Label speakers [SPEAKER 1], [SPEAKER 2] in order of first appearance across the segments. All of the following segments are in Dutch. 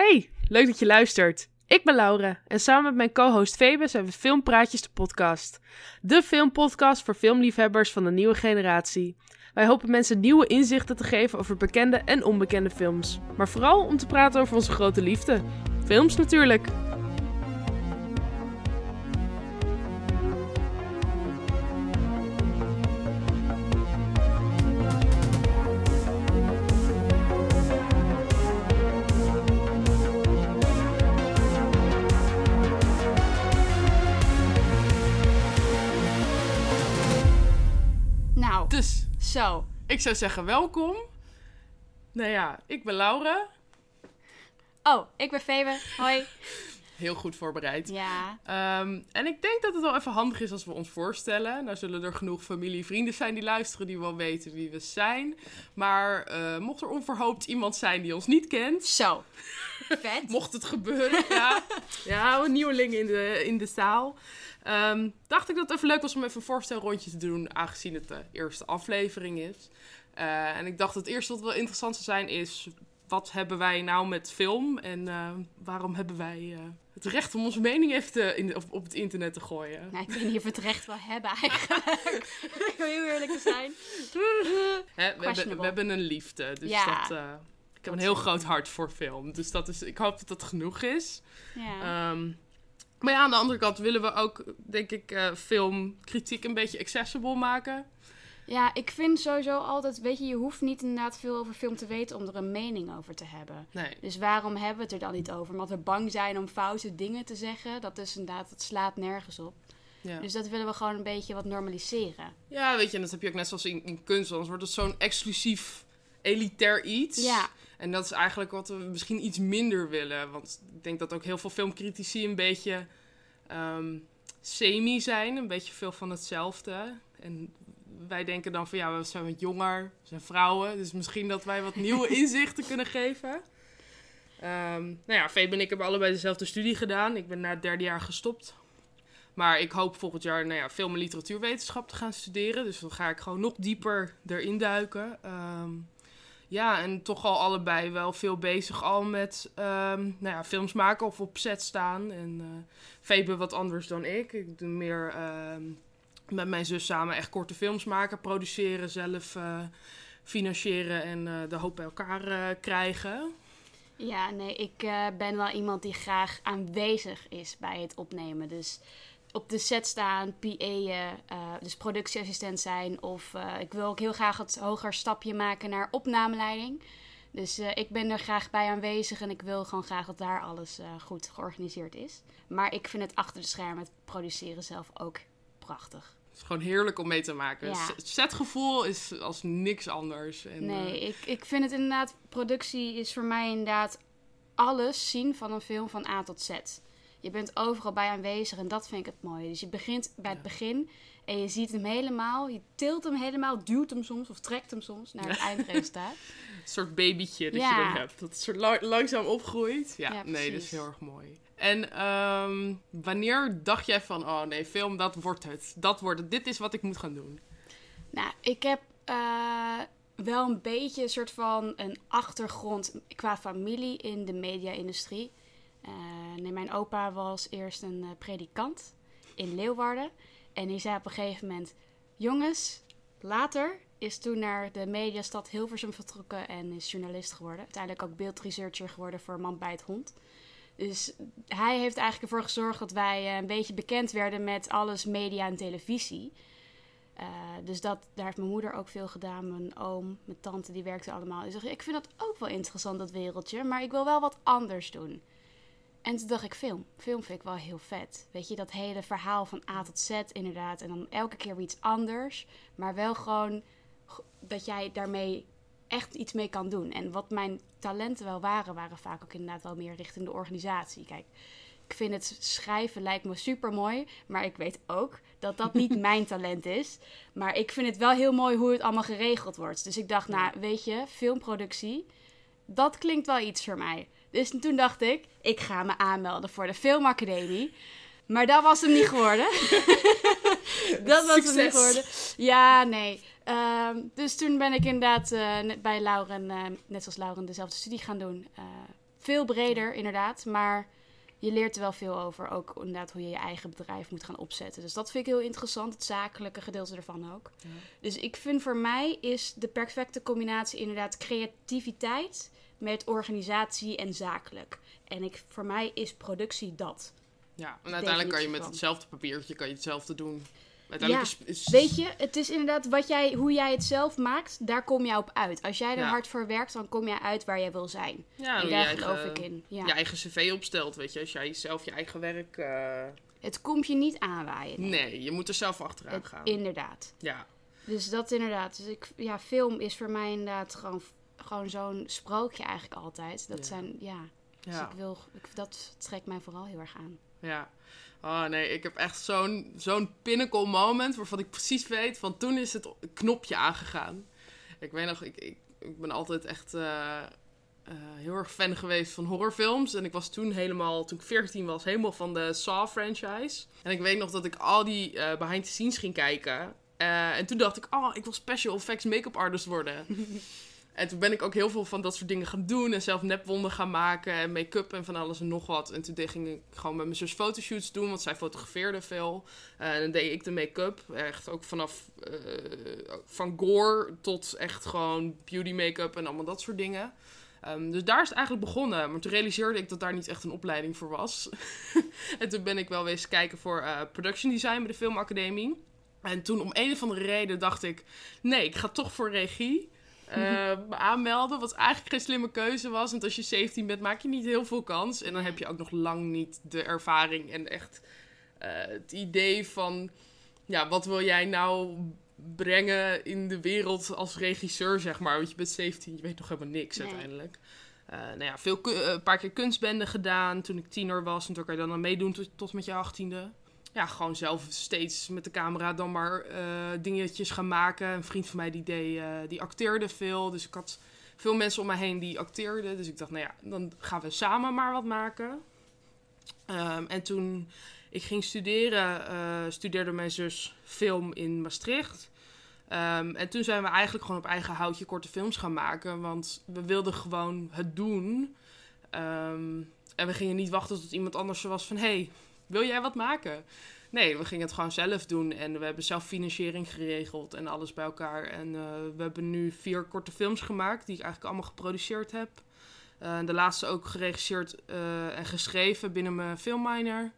[SPEAKER 1] Hey, leuk dat je luistert. Ik ben Laura en samen met mijn co-host Febe zijn we Filmpraatjes de podcast. De filmpodcast voor filmliefhebbers van de nieuwe generatie. Wij hopen mensen nieuwe inzichten te geven over bekende en onbekende films. Maar vooral om te praten over onze grote liefde. Films natuurlijk. Ik zou zeggen welkom. Nou ja, ik ben Laura.
[SPEAKER 2] Oh, ik ben Febe. Hoi.
[SPEAKER 1] Heel goed voorbereid.
[SPEAKER 2] Ja.
[SPEAKER 1] Ehm, en ik denk dat het wel even handig is als we ons voorstellen. Nou zullen er genoeg familie, vrienden zijn die luisteren, die wel weten wie we zijn. Maar eh, mocht er onverhoopt iemand zijn die ons niet kent,
[SPEAKER 2] Zo. Vet.
[SPEAKER 1] mocht het gebeuren, ja, ja een nieuweling in de, in de zaal. Ehm, dacht ik dat het even leuk was om even een voorstelrondje te doen, aangezien het de eerste aflevering is. Eh, en ik dacht dat het eerste wat wel interessant zou zijn is, wat hebben wij nou met film en eh, waarom hebben wij eh, het recht om onze mening even te- in, op, op het internet te gooien?
[SPEAKER 2] Nou, ik weet niet of we het recht wel hebben eigenlijk. ik wil heel eerlijk te zijn.
[SPEAKER 1] Hè, we, hebben, we hebben een liefde, dus
[SPEAKER 2] Ja.
[SPEAKER 1] dat, ik heb een heel groot hart voor film. Dus dat is, ik hoop dat dat genoeg is.
[SPEAKER 2] Ja.
[SPEAKER 1] Ehm, maar ja, aan de andere kant willen we ook, denk ik, eh, filmkritiek een beetje accessible maken.
[SPEAKER 2] ja, ik vind sowieso altijd, weet je, je hoeft niet inderdaad veel over film te weten om er een mening over te hebben.
[SPEAKER 1] Nee,
[SPEAKER 2] Dus waarom hebben we het er dan niet over? Omdat we bang zijn om foute dingen te zeggen. Dat is inderdaad, het slaat nergens op.
[SPEAKER 1] ja.
[SPEAKER 2] Dus dat willen we gewoon een beetje wat normaliseren.
[SPEAKER 1] ja, weet je, en dat heb je ook net zoals in, in kunst, anders wordt het zo'n exclusief, elitair iets.
[SPEAKER 2] Ja,
[SPEAKER 1] En dat is eigenlijk wat we misschien iets minder willen. Want ik denk dat ook heel veel filmcritici een beetje ehm, semi zijn. Een beetje veel van hetzelfde. En wij denken dan van ja, we zijn wat jonger, we zijn vrouwen. Dus misschien dat wij wat nieuwe inzichten kunnen geven. Ehm, nou ja, Febe en ik hebben allebei dezelfde studie gedaan. Ik ben na het derde jaar gestopt. Maar ik hoop volgend jaar nou ja, film- en literatuurwetenschap te gaan studeren. Dus dan ga ik gewoon nog dieper erin duiken. Ehm, ja, en toch al allebei wel veel bezig al met ehm, nou ja, films maken of op set staan. En Febe wat anders dan ik. Ik doe meer ehm, met mijn zus samen echt korte films maken, produceren, zelf eh, financieren en eh, de hoop bij elkaar krijgen.
[SPEAKER 2] Ja, nee, ik ben wel iemand die graag aanwezig is bij het opnemen. Dus op de set staan, PA'en, eh, dus productieassistent zijn. Of eh, ik wil ook heel graag het hoger stapje maken naar opnameleiding. Dus eh, ik ben er graag bij aanwezig en ik wil gewoon graag dat daar alles eh, goed georganiseerd is. Maar ik vind het achter de schermen, het produceren zelf ook prachtig.
[SPEAKER 1] Het is gewoon heerlijk om mee te maken.
[SPEAKER 2] Ja.
[SPEAKER 1] Het setgevoel is als niks anders. En,
[SPEAKER 2] Nee,
[SPEAKER 1] eh,
[SPEAKER 2] ik, ik vind het inderdaad, productie is voor mij inderdaad alles zien van een film van A tot Z. Je bent overal bij aanwezig en dat vind ik het mooie. Dus je begint bij het begin en je ziet hem helemaal, je tilt hem helemaal, duwt hem soms of trekt hem soms naar het eindresultaat.
[SPEAKER 1] een soort babytje dat
[SPEAKER 2] Ja.
[SPEAKER 1] je dan hebt. Dat soort la- langzaam opgroeit. Ja,
[SPEAKER 2] Ja,
[SPEAKER 1] nee, dat is heel erg mooi. En ehm, wanneer dacht jij van, oh nee, film, dat wordt het. Dat wordt het. Dit is wat ik moet gaan doen.
[SPEAKER 2] Nou, ik heb eh, wel een beetje een soort van een achtergrond qua familie in de media-industrie. Eh, nee, mijn opa was eerst een eh, predikant in Leeuwarden. En die zei op een gegeven moment: Jongens, later is toen naar de mediastad Hilversum vertrokken en is journalist geworden. Uiteindelijk ook beeldresearcher geworden voor Man bij het Hond. Dus hij heeft eigenlijk ervoor gezorgd dat wij eh, een beetje bekend werden met alles media en televisie. Dus dat, daar heeft mijn moeder ook veel gedaan. Mijn oom, mijn tante, die werkten allemaal. Die zeggen, ik vind dat ook wel interessant, dat wereldje. Maar ik wil wel wat anders doen. En toen dacht ik, film. Film vind ik wel heel vet. Weet je, dat hele verhaal van A tot Z inderdaad. En dan elke keer weer iets anders. Maar wel gewoon dat jij daarmee echt iets mee kan doen. En wat mijn talenten wel waren, waren vaak ook inderdaad wel meer richting de organisatie. Kijk, ik vind het schrijven lijkt me super mooi, maar ik weet ook dat dat niet mijn talent is. Maar ik vind het wel heel mooi hoe het allemaal geregeld wordt. Dus ik dacht, nou, weet je, filmproductie, dat klinkt wel iets voor mij. Dus toen dacht ik, ik ga me aanmelden voor de Filmacademie. Maar dat was hem niet geworden. dat was hem
[SPEAKER 1] Succes.
[SPEAKER 2] niet geworden. Ja, nee. Ehm, dus toen ben ik inderdaad eh, net bij Lauren, eh, net zoals Lauren, dezelfde studie gaan doen. eh, veel breder, inderdaad. Maar je leert er wel veel over. Ook inderdaad hoe je je eigen bedrijf moet gaan opzetten. Dus dat vind ik heel interessant. Het zakelijke gedeelte ervan ook.
[SPEAKER 1] Ja.
[SPEAKER 2] Dus ik vind voor mij is de perfecte combinatie inderdaad creativiteit met organisatie en zakelijk. En ik, voor mij is productie dat.
[SPEAKER 1] Ja, en uiteindelijk kan je met
[SPEAKER 2] van.
[SPEAKER 1] hetzelfde papiertje kan je hetzelfde doen. Uiteindelijk
[SPEAKER 2] Ja,
[SPEAKER 1] is, is-
[SPEAKER 2] Weet je, het is inderdaad wat jij, hoe jij het zelf maakt, daar kom je op uit. Als jij er
[SPEAKER 1] Ja.
[SPEAKER 2] hard voor werkt, dan kom je uit waar jij wil zijn.
[SPEAKER 1] ja,
[SPEAKER 2] en daar geloof ik in. Ja.
[SPEAKER 1] je eigen cv opstelt, weet je. Als jij zelf je eigen werk... eh,
[SPEAKER 2] Het komt je niet aanwaaien. nee.
[SPEAKER 1] nee, je moet er zelf achteraan
[SPEAKER 2] Het-
[SPEAKER 1] gaan.
[SPEAKER 2] inderdaad.
[SPEAKER 1] Ja,
[SPEAKER 2] Dus dat inderdaad. Dus ik, ja, film is voor mij inderdaad gewoon, gewoon zo'n sprookje eigenlijk altijd. Dat
[SPEAKER 1] Ja.
[SPEAKER 2] zijn, ja. Dus
[SPEAKER 1] ja,
[SPEAKER 2] ik wil, ik, dat trekt mij vooral heel erg aan.
[SPEAKER 1] ja. Oh nee, ik heb echt zo'n zo'n pinnacle moment waarvan ik precies weet van toen is het knopje aangegaan. Ik weet nog, ik, ik, ik ben altijd echt eh, eh, heel erg fan geweest van horrorfilms. En ik was toen helemaal, toen ik 14 was, helemaal van de Saw franchise. En ik weet nog dat ik al die eh, behind the scenes ging kijken. En toen dacht ik, oh, ik wil special effects make-up artist worden. en toen ben ik ook heel veel van dat soort dingen gaan doen. En zelf nepwonden gaan maken en make-up en van alles en nog wat. En toen ging ik gewoon met mijn zus fotoshoots doen, want zij fotografeerde veel. Eh, en dan deed ik de make-up. Echt ook vanaf eh, van gore tot echt gewoon beauty make-up en allemaal dat soort dingen. Ehm, dus daar is het eigenlijk begonnen. Maar toen realiseerde ik dat daar niet echt een opleiding voor was. en toen ben ik wel eens kijken voor eh, production design bij de Filmacademie. En toen om een of andere reden dacht ik... Nee, ik ga toch voor regie eh, me aanmelden. Wat eigenlijk geen slimme keuze was. Want als je 17 bent, maak je niet heel veel kans. En dan heb je ook nog lang niet de ervaring en echt eh, het idee van... Ja, wat wil jij nou brengen in de wereld als regisseur, zeg maar. Want je bent 17, je weet nog helemaal niks
[SPEAKER 2] Nee.
[SPEAKER 1] uiteindelijk. Eh, nou ja, veel, eh, een paar keer kunstbenden gedaan toen ik tiener was. En toen kan je dan aan meedoen tot, tot met je achttiende. Ja, gewoon zelf steeds met de camera dan maar eh, dingetjes gaan maken. Een vriend van mij die, deed, eh, die acteerde veel. Dus ik had veel mensen om me heen die acteerden. Dus ik dacht, nou ja, dan gaan we samen maar wat maken. Ehm, en toen ik ging studeren, eh, studeerde mijn zus film in Maastricht. Ehm, en toen zijn we eigenlijk gewoon op eigen houtje korte films gaan maken. Want we wilden gewoon het doen. Ehm, en we gingen niet wachten tot iemand anders er was van... hey, wil jij wat maken? Nee, we gingen het gewoon zelf doen. En we hebben zelf financiering geregeld en alles bij elkaar. En eh, we hebben nu vier korte films gemaakt... die ik eigenlijk allemaal geproduceerd heb. Eh, de laatste ook geregisseerd eh, en geschreven binnen mijn filmminer.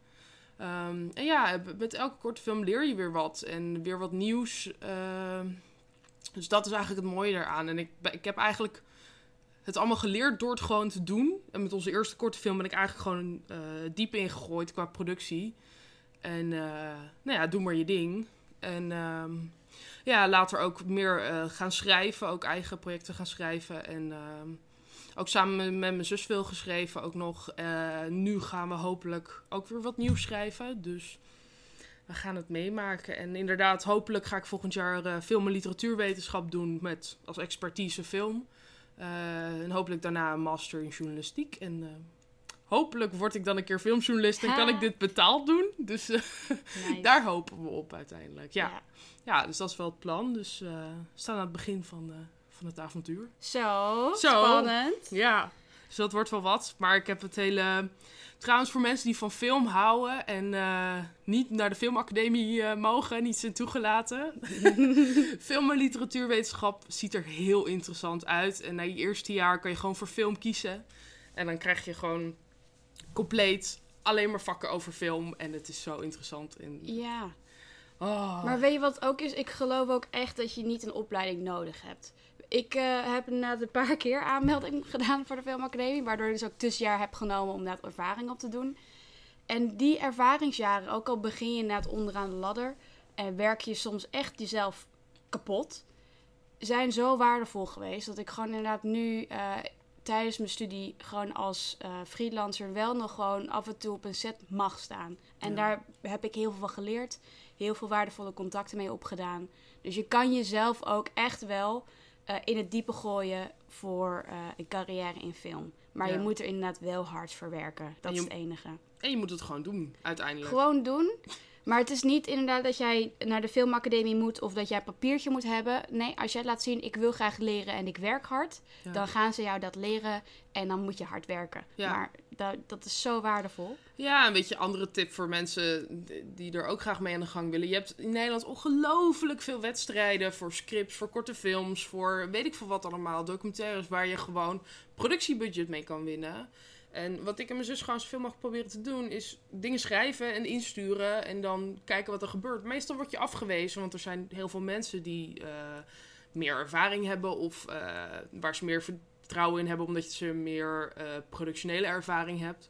[SPEAKER 1] Ehm, en ja, met elke korte film leer je weer wat. En weer wat nieuws. Ehm, dus dat is eigenlijk het mooie daaraan. En ik, ik heb eigenlijk het allemaal geleerd door het gewoon te doen. En met onze eerste korte film ben ik eigenlijk gewoon eh, diep ingegooid qua productie. En eh, nou ja, doe maar je ding. En ehm, ja, later ook meer eh, gaan schrijven. Ook eigen projecten gaan schrijven. En ehm, ook samen met, mijn zus veel geschreven ook nog. Nu gaan we hopelijk ook weer wat nieuws schrijven. Dus we gaan het meemaken. En inderdaad, hopelijk ga ik volgend jaar film- en literatuurwetenschap doen met als expertise film. Eh, en hopelijk daarna een master in journalistiek. En eh, hopelijk word ik dan een keer filmjournalist en kan ik dit betaald doen. Dus eh,
[SPEAKER 2] Nice.
[SPEAKER 1] daar hopen we op uiteindelijk. Ja, ja. dus dat is wel het plan. Dus we staan aan het begin van, van het avontuur.
[SPEAKER 2] Zo,
[SPEAKER 1] Zo.
[SPEAKER 2] spannend.
[SPEAKER 1] Ja, dus dat wordt wel wat. Maar ik heb het hele... Trouwens, voor mensen die van film houden en eh, niet naar de filmacademie eh, mogen, niet zijn toegelaten. film en literatuurwetenschap ziet er heel interessant uit. En na je eerste jaar kan je gewoon voor film kiezen. En dan krijg je gewoon compleet alleen maar vakken over film. En het is zo interessant. En,
[SPEAKER 2] Ja.
[SPEAKER 1] oh.
[SPEAKER 2] Maar weet je wat ook is? Ik geloof ook echt dat je niet een opleiding nodig hebt. Ik eh, heb inderdaad een paar keer aanmelding gedaan voor de Filmacademie. Waardoor ik dus ook tussenjaar heb genomen om inderdaad ervaring op te doen. En die ervaringsjaren, ook al begin je inderdaad onderaan de ladder... en werk je soms echt jezelf kapot... zijn zo waardevol geweest dat ik gewoon inderdaad nu... eh, tijdens mijn studie gewoon als eh, freelancer wel nog gewoon af en toe op een set mag staan. En
[SPEAKER 1] Ja.
[SPEAKER 2] daar heb ik heel veel van geleerd. Heel veel waardevolle contacten mee opgedaan. Dus je kan jezelf ook echt wel eh, in het diepe gooien voor eh, een carrière in film. Maar
[SPEAKER 1] Ja.
[SPEAKER 2] je moet er inderdaad wel hard voor werken. Dat
[SPEAKER 1] je-
[SPEAKER 2] is het enige.
[SPEAKER 1] En je moet het gewoon doen, uiteindelijk.
[SPEAKER 2] Gewoon doen. Maar het is niet inderdaad dat jij naar de filmacademie moet of dat jij een papiertje moet hebben. Nee, als jij laat zien, ik wil graag leren en ik werk hard,
[SPEAKER 1] Ja.
[SPEAKER 2] dan gaan ze jou dat leren en dan moet je hard werken.
[SPEAKER 1] Ja.
[SPEAKER 2] Maar dat, dat is zo waardevol.
[SPEAKER 1] Ja, een beetje andere tip voor mensen die er ook graag mee aan de gang willen. Je hebt in Nederland ongelooflijk veel wedstrijden voor scripts, voor korte films, voor weet ik veel wat allemaal. Documentaires waar je gewoon productiebudget mee kan winnen. En wat ik en mijn zus gewoon zoveel mogelijk proberen te doen, is dingen schrijven en insturen en dan kijken wat er gebeurt. Meestal word je afgewezen, want er zijn heel veel mensen die eh, meer ervaring hebben of eh, waar ze meer vertrouwen in hebben omdat ze meer eh, productionele ervaring hebt.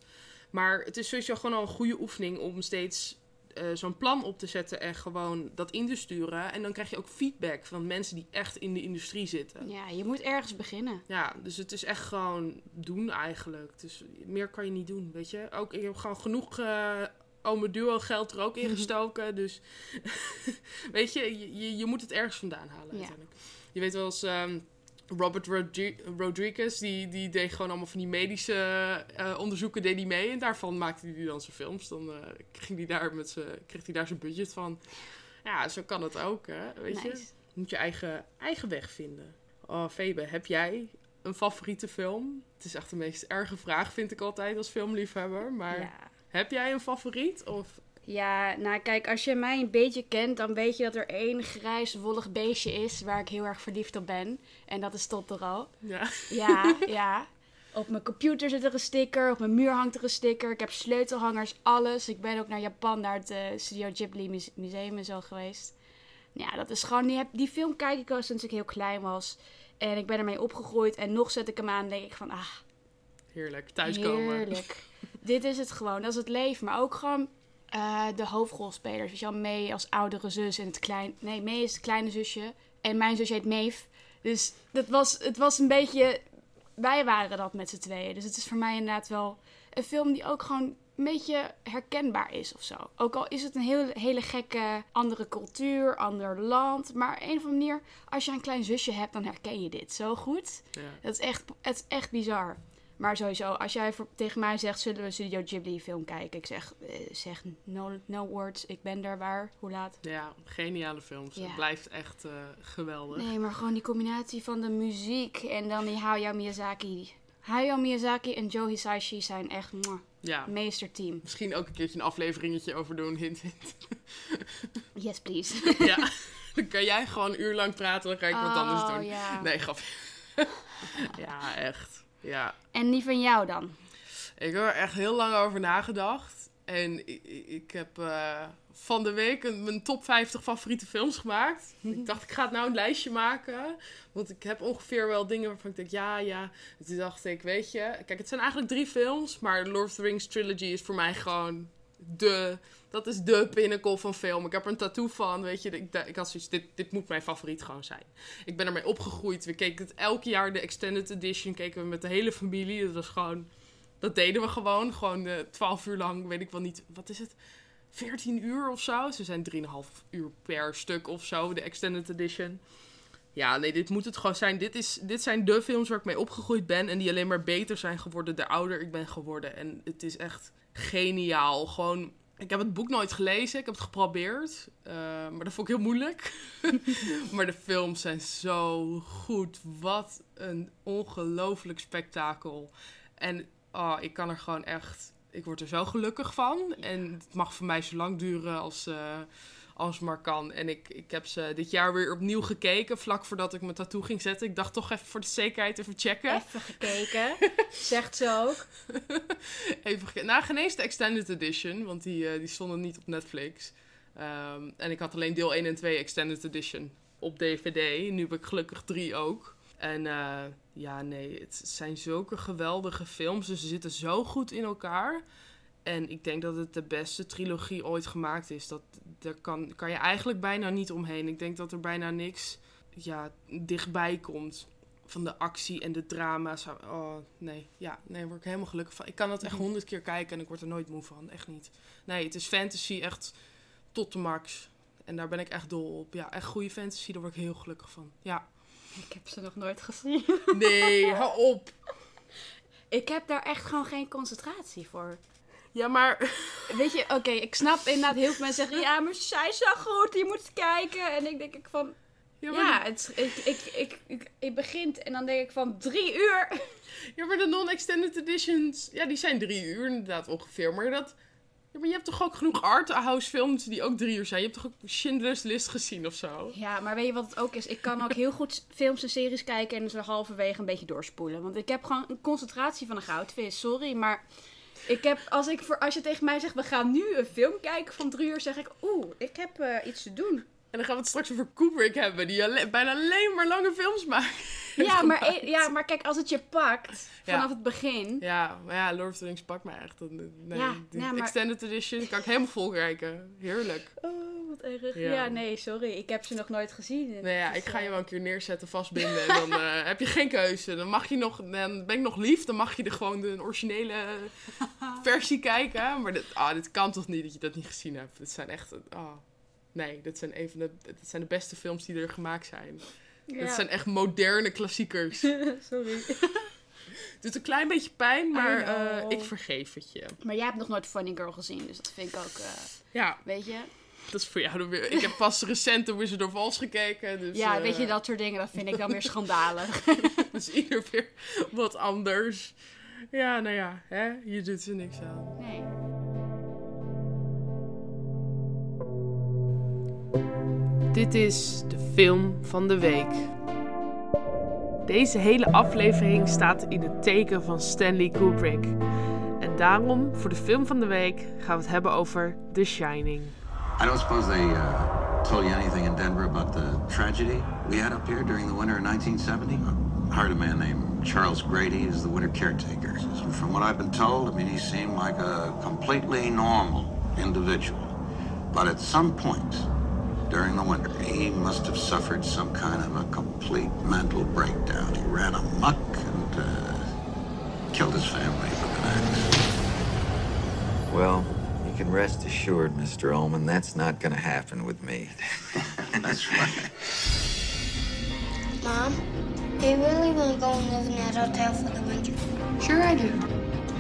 [SPEAKER 1] Maar het is sowieso gewoon al een goede oefening om steeds eh, zo'n plan op te zetten en gewoon dat in te sturen. En dan krijg je ook feedback van mensen die echt in de industrie zitten.
[SPEAKER 2] Ja, je moet ergens beginnen.
[SPEAKER 1] Ja, dus het is echt gewoon doen eigenlijk. Dus meer kan je niet doen, weet je. Ook, ik heb gewoon genoeg uh, Ome Duo geld er ook in gestoken. dus weet je, je, je moet het ergens vandaan halen
[SPEAKER 2] Ja.
[SPEAKER 1] uiteindelijk. Je weet wel eens... ehm, Robert Rodri- Rodriguez, die, die deed gewoon allemaal van die medische eh, onderzoeken deed hij mee. En daarvan maakte hij dan zijn films. Dan eh, ging hij daar met kreeg hij daar zijn budget van. Ja, zo kan het ook, hè. Weet je? Je moet je eigen, eigen weg vinden. Oh, Febe, heb jij een favoriete film? Het is echt de meest erge vraag, vind ik altijd als filmliefhebber. Maar
[SPEAKER 2] Ja.
[SPEAKER 1] heb jij een favoriet? Of...
[SPEAKER 2] Ja, nou kijk, als je mij een beetje kent, dan weet je dat er één grijs wollig beestje is waar ik heel erg verliefd op ben. En dat is Totoro.
[SPEAKER 1] Ja.
[SPEAKER 2] Ja, ja. Op mijn computer zit er een sticker, op mijn muur hangt er een sticker. Ik heb sleutelhangers, alles. Ik ben ook naar Japan, naar het eh, Studio Ghibli muse- Museum en zo geweest. Ja, dat is gewoon, die, heb, die film kijk ik al sinds ik heel klein was. En ik ben ermee opgegroeid en nog zet ik hem aan en denk ik van, ah,
[SPEAKER 1] Heerlijk, thuiskomen.
[SPEAKER 2] Heerlijk. Dit is het gewoon, dat is het leven. Maar ook gewoon eh, de hoofdrolspelers. Weet je wel, May als oudere zus en het klein... Nee, May is het kleine zusje. En mijn zusje heet Maeve. Dus dat was, het was een beetje... Wij waren dat met z'n tweeën. Dus het is voor mij inderdaad wel een film die ook gewoon een beetje herkenbaar is of zo. Ook al is het een heel, hele gekke andere cultuur, ander land. Maar op een of andere manier, als je een klein zusje hebt, dan herken je dit zo goed.
[SPEAKER 1] Ja.
[SPEAKER 2] Het is echt, het is echt bizar. Maar sowieso, als jij tegen mij zegt, zullen we een Studio Ghibli film kijken? Ik zeg, eh, zeg no, no words, ik ben daar waar, hoe laat?
[SPEAKER 1] ja, geniale films.
[SPEAKER 2] Ja.
[SPEAKER 1] Het blijft echt eh, geweldig.
[SPEAKER 2] Nee, maar gewoon die combinatie van de muziek en dan die Hayao Miyazaki. Hayao Miyazaki en Joe Hisaishi zijn echt mwah,
[SPEAKER 1] Ja.
[SPEAKER 2] meesterteam.
[SPEAKER 1] Misschien ook een keertje een afleveringetje over doen, hint, hint.
[SPEAKER 2] Yes, please.
[SPEAKER 1] ja, dan kan jij gewoon een uur lang praten, dan ga ik wat anders
[SPEAKER 2] Oh,
[SPEAKER 1] doen.
[SPEAKER 2] ja.
[SPEAKER 1] Nee, grapje. ja, echt. Ja.
[SPEAKER 2] En die van jou dan?
[SPEAKER 1] Ik heb er echt heel lang over nagedacht. En ik, ik- heb eh, van de week een, mijn top 50 favoriete films gemaakt. ik dacht, ik ga het nou een lijstje maken. Want ik heb ongeveer wel dingen waarvan ik denk, ja, ja. En toen dacht ik, weet je... Kijk, het zijn eigenlijk drie films. Maar Lord of the Rings Trilogy is voor mij gewoon de... Dat is de pinnacle van film. Ik heb er een tattoo van, weet je. Ik, ik had zoiets, dit, dit moet mijn favoriet gewoon zijn. Ik ben ermee opgegroeid. We keken het elk jaar, de extended edition, keken we met de hele familie. Dat was gewoon... Dat deden we gewoon. Gewoon eh 12 uur lang, weet ik wel niet. Wat is het? 14 uur of zo. Ze zijn 3,5 uur per stuk of zo, de extended edition. Ja, nee, dit moet het gewoon zijn. Dit, is, dit zijn de films waar ik mee opgegroeid ben. En die alleen maar beter zijn geworden de ouder ik ben geworden. En het is echt geniaal. Gewoon, ik heb het boek nooit gelezen. Ik heb het geprobeerd. eh, maar dat vond ik heel moeilijk. maar de films zijn zo goed. Wat een ongelooflijk spektakel. En oh, ik kan er gewoon echt... Ik word er zo gelukkig van. En het mag voor mij zo lang duren als, eh, als maar kan. En ik, ik heb ze dit jaar weer opnieuw gekeken. Vlak voordat ik mijn tattoo ging zetten. Ik dacht toch even voor de zekerheid even checken.
[SPEAKER 2] Even gekeken. Zegt ze ook.
[SPEAKER 1] Even gekeken. Nou, geen eens de Extended Edition. Want die, eh, die stonden niet op Netflix. Ehm, en ik had alleen deel 1 en 2 Extended Edition op DVD. Nu heb ik gelukkig 3 ook. En eh, ja, nee, het zijn zulke geweldige films. Dus ze zitten zo goed in elkaar. En ik denk dat het de beste trilogie ooit gemaakt is. Dat, daar kan, kan je eigenlijk bijna niet omheen. Ik denk dat er bijna niks ja, dichtbij komt. Van de actie en de drama's. Oh, nee. Ja, nee, daar word ik helemaal gelukkig van. Ik kan het echt
[SPEAKER 2] Mhm.
[SPEAKER 1] honderd keer kijken en ik word er nooit moe van. Echt niet. Nee, het is fantasy echt tot de max. En daar ben ik echt dol op. Ja, echt goede fantasy, daar word ik heel gelukkig van. Ja.
[SPEAKER 2] Ik heb ze nog nooit gezien.
[SPEAKER 1] Nee, hou op.
[SPEAKER 2] Ik heb daar echt gewoon geen concentratie voor.
[SPEAKER 1] Ja, maar...
[SPEAKER 2] Weet je, oké, ik snap inderdaad heel veel mensen zeggen... Ja, maar zij is zo goed, je moet kijken. En ik denk ik van...
[SPEAKER 1] Ja,
[SPEAKER 2] het, ik, ik, ik, ik, ik begint en dan denk ik van drie uur.
[SPEAKER 1] ja, maar de non-extended editions... Ja, die zijn drie uur inderdaad ongeveer. Maar dat... Ja, maar je hebt toch ook genoeg art-house films die ook drie uur zijn? Je hebt toch ook Schindler's List gezien of zo?
[SPEAKER 2] Ja, maar weet je wat het ook is? Ik kan ook heel goed films en series kijken en ze halverwege een beetje doorspoelen. Want ik heb gewoon een concentratie van een goudvis. Sorry, maar ik heb, als, ik voor, als je tegen mij zegt, we gaan nu een film kijken van drie uur, zeg ik, oeh, ik heb eh, iets te doen.
[SPEAKER 1] En dan gaan we het straks over Kubrick hebben, die bijna alleen maar lange films maakt.
[SPEAKER 2] Ja maar, e- ja, maar kijk, als het je pakt
[SPEAKER 1] Ja.
[SPEAKER 2] vanaf het begin.
[SPEAKER 1] Ja, maar ja, Lord of the Rings pakt mij echt. Nee,
[SPEAKER 2] Ja,
[SPEAKER 1] die
[SPEAKER 2] ja, maar-
[SPEAKER 1] extended edition kan ik helemaal vol kijken. Heerlijk.
[SPEAKER 2] Oh, wat erg.
[SPEAKER 1] Ja.
[SPEAKER 2] Nee, sorry. Ik heb ze nog nooit gezien.
[SPEAKER 1] Nee, ja,
[SPEAKER 2] Dus,
[SPEAKER 1] ik ga je
[SPEAKER 2] eh,
[SPEAKER 1] wel een keer neerzetten, vastbinden. En dan eh, heb je geen keuze. Dan mag je nog, dan ben ik nog lief. Dan mag je de, gewoon de originele versie kijken. Maar dit, ah, dit kan toch niet dat je dat niet gezien hebt. Dit zijn echt, ah, nee, dit zijn, een van de, dit zijn de beste films die er gemaakt zijn.
[SPEAKER 2] ja.
[SPEAKER 1] Dit zijn echt moderne klassiekers.
[SPEAKER 2] sorry.
[SPEAKER 1] Het doet een klein beetje pijn, maar eh, ik vergeef het je.
[SPEAKER 2] Maar jij hebt nog nooit Funny Girl gezien, dus dat vind ik ook, eh,
[SPEAKER 1] Ja,
[SPEAKER 2] weet je.
[SPEAKER 1] dat is voor jou dan weer. Ik heb pas recent de Wizard of Oz gekeken. Dus,
[SPEAKER 2] ja,
[SPEAKER 1] eh,
[SPEAKER 2] weet je, dat soort dingen, dat vind ik dan weer schandalig.
[SPEAKER 1] Dus ieder weer wat anders. Ja, nou ja, hè? je doet er niks aan.
[SPEAKER 2] Nee.
[SPEAKER 1] Dit is de film van de week. Deze hele aflevering staat in het teken van Stanley Kubrick. En daarom, voor de film van de week, gaan we het hebben over The Shining.
[SPEAKER 3] I don't suppose they uh, told you anything in Denver about the tragedy we had up here during the winter of 1970? I hired a man named Charles Grady as the winter caretaker. From what I've been told, I mean, he seemed like a completely normal individual. But at some point during the winter, he must have suffered some kind of a complete mental breakdown. He ran amok and uh, killed his family with an axe.
[SPEAKER 4] Well, you can rest assured, Mr. Ullman, that's not going to happen with me.
[SPEAKER 3] That's right.
[SPEAKER 5] Mom, do you really want to go and live in that hotel for the winter?
[SPEAKER 6] Sure I do.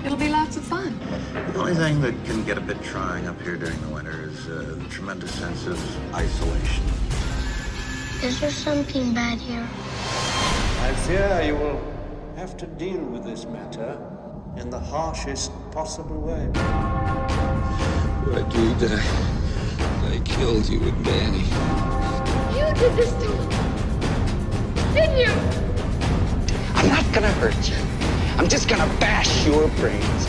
[SPEAKER 6] It'll be lots of fun.
[SPEAKER 3] The only thing that can get a bit trying up here during the winter is uh, the tremendous sense of isolation.
[SPEAKER 5] Is there something bad here?
[SPEAKER 7] I fear you will have to deal with this matter in the harshest possible way.
[SPEAKER 8] I do that. I killed you with Manny.
[SPEAKER 6] You did this to me. Didn't you?
[SPEAKER 9] I'm not gonna hurt you. I'm just gonna bash your brains.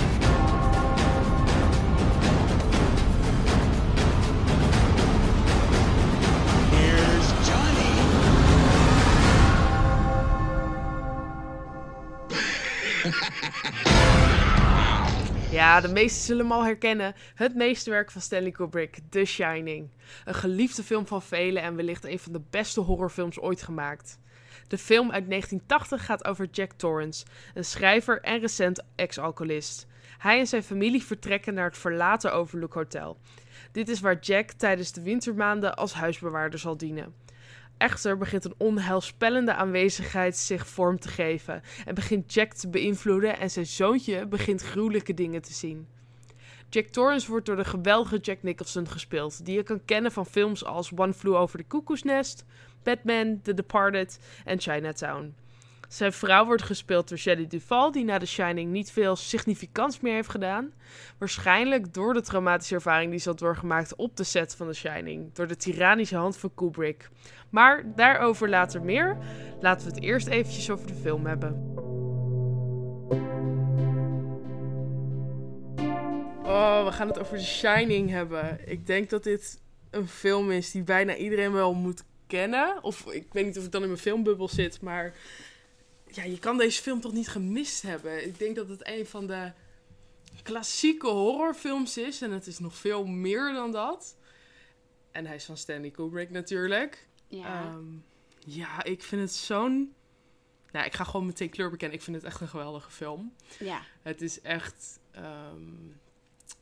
[SPEAKER 9] Here's Johnny.
[SPEAKER 1] Ja, de meesten zullen hem al herkennen. Het meesterwerk van Stanley Kubrick, The Shining. Een geliefde film van velen en wellicht een van de beste horrorfilms ooit gemaakt. De film uit 1980 gaat over Jack Torrance, een schrijver en recent ex-alcoholist. Hij en zijn familie vertrekken naar het verlaten Overlook Hotel. Dit is waar Jack tijdens de wintermaanden als huisbewaarder zal dienen. Echter begint een onheilspellende aanwezigheid zich vorm te geven en begint Jack te beïnvloeden en zijn zoontje begint gruwelijke dingen te zien. Jack Torrance wordt door de geweldige Jack Nicholson gespeeld, die je kan kennen van films als One Flew Over the Cuckoo's Nest, Batman, The Departed en Chinatown. Zijn vrouw wordt gespeeld door Shelley Duvall, die na The Shining niet veel significants meer heeft gedaan. Waarschijnlijk door de traumatische ervaring die ze had doorgemaakt op de set van The Shining, door de tyrannische hand van Kubrick. Maar daarover later meer. Laten we het eerst eventjes over de film hebben. Oh, we gaan het over The Shining hebben. Ik denk dat dit een film is die bijna iedereen wel moet kennen. Of ik weet niet of ik dan in mijn filmbubbel zit, maar ja, je kan deze film toch niet gemist hebben. Ik denk dat het een van de klassieke horrorfilms is en het is nog veel meer dan dat. En hij is van Stanley Kubrick natuurlijk.
[SPEAKER 2] Ja.
[SPEAKER 1] Ehm, ja, ik vind het zo'n. Nou, ik ga gewoon meteen kleur bekennen. Ik vind het echt een geweldige film.
[SPEAKER 2] ja.
[SPEAKER 1] Het is echt, ehm,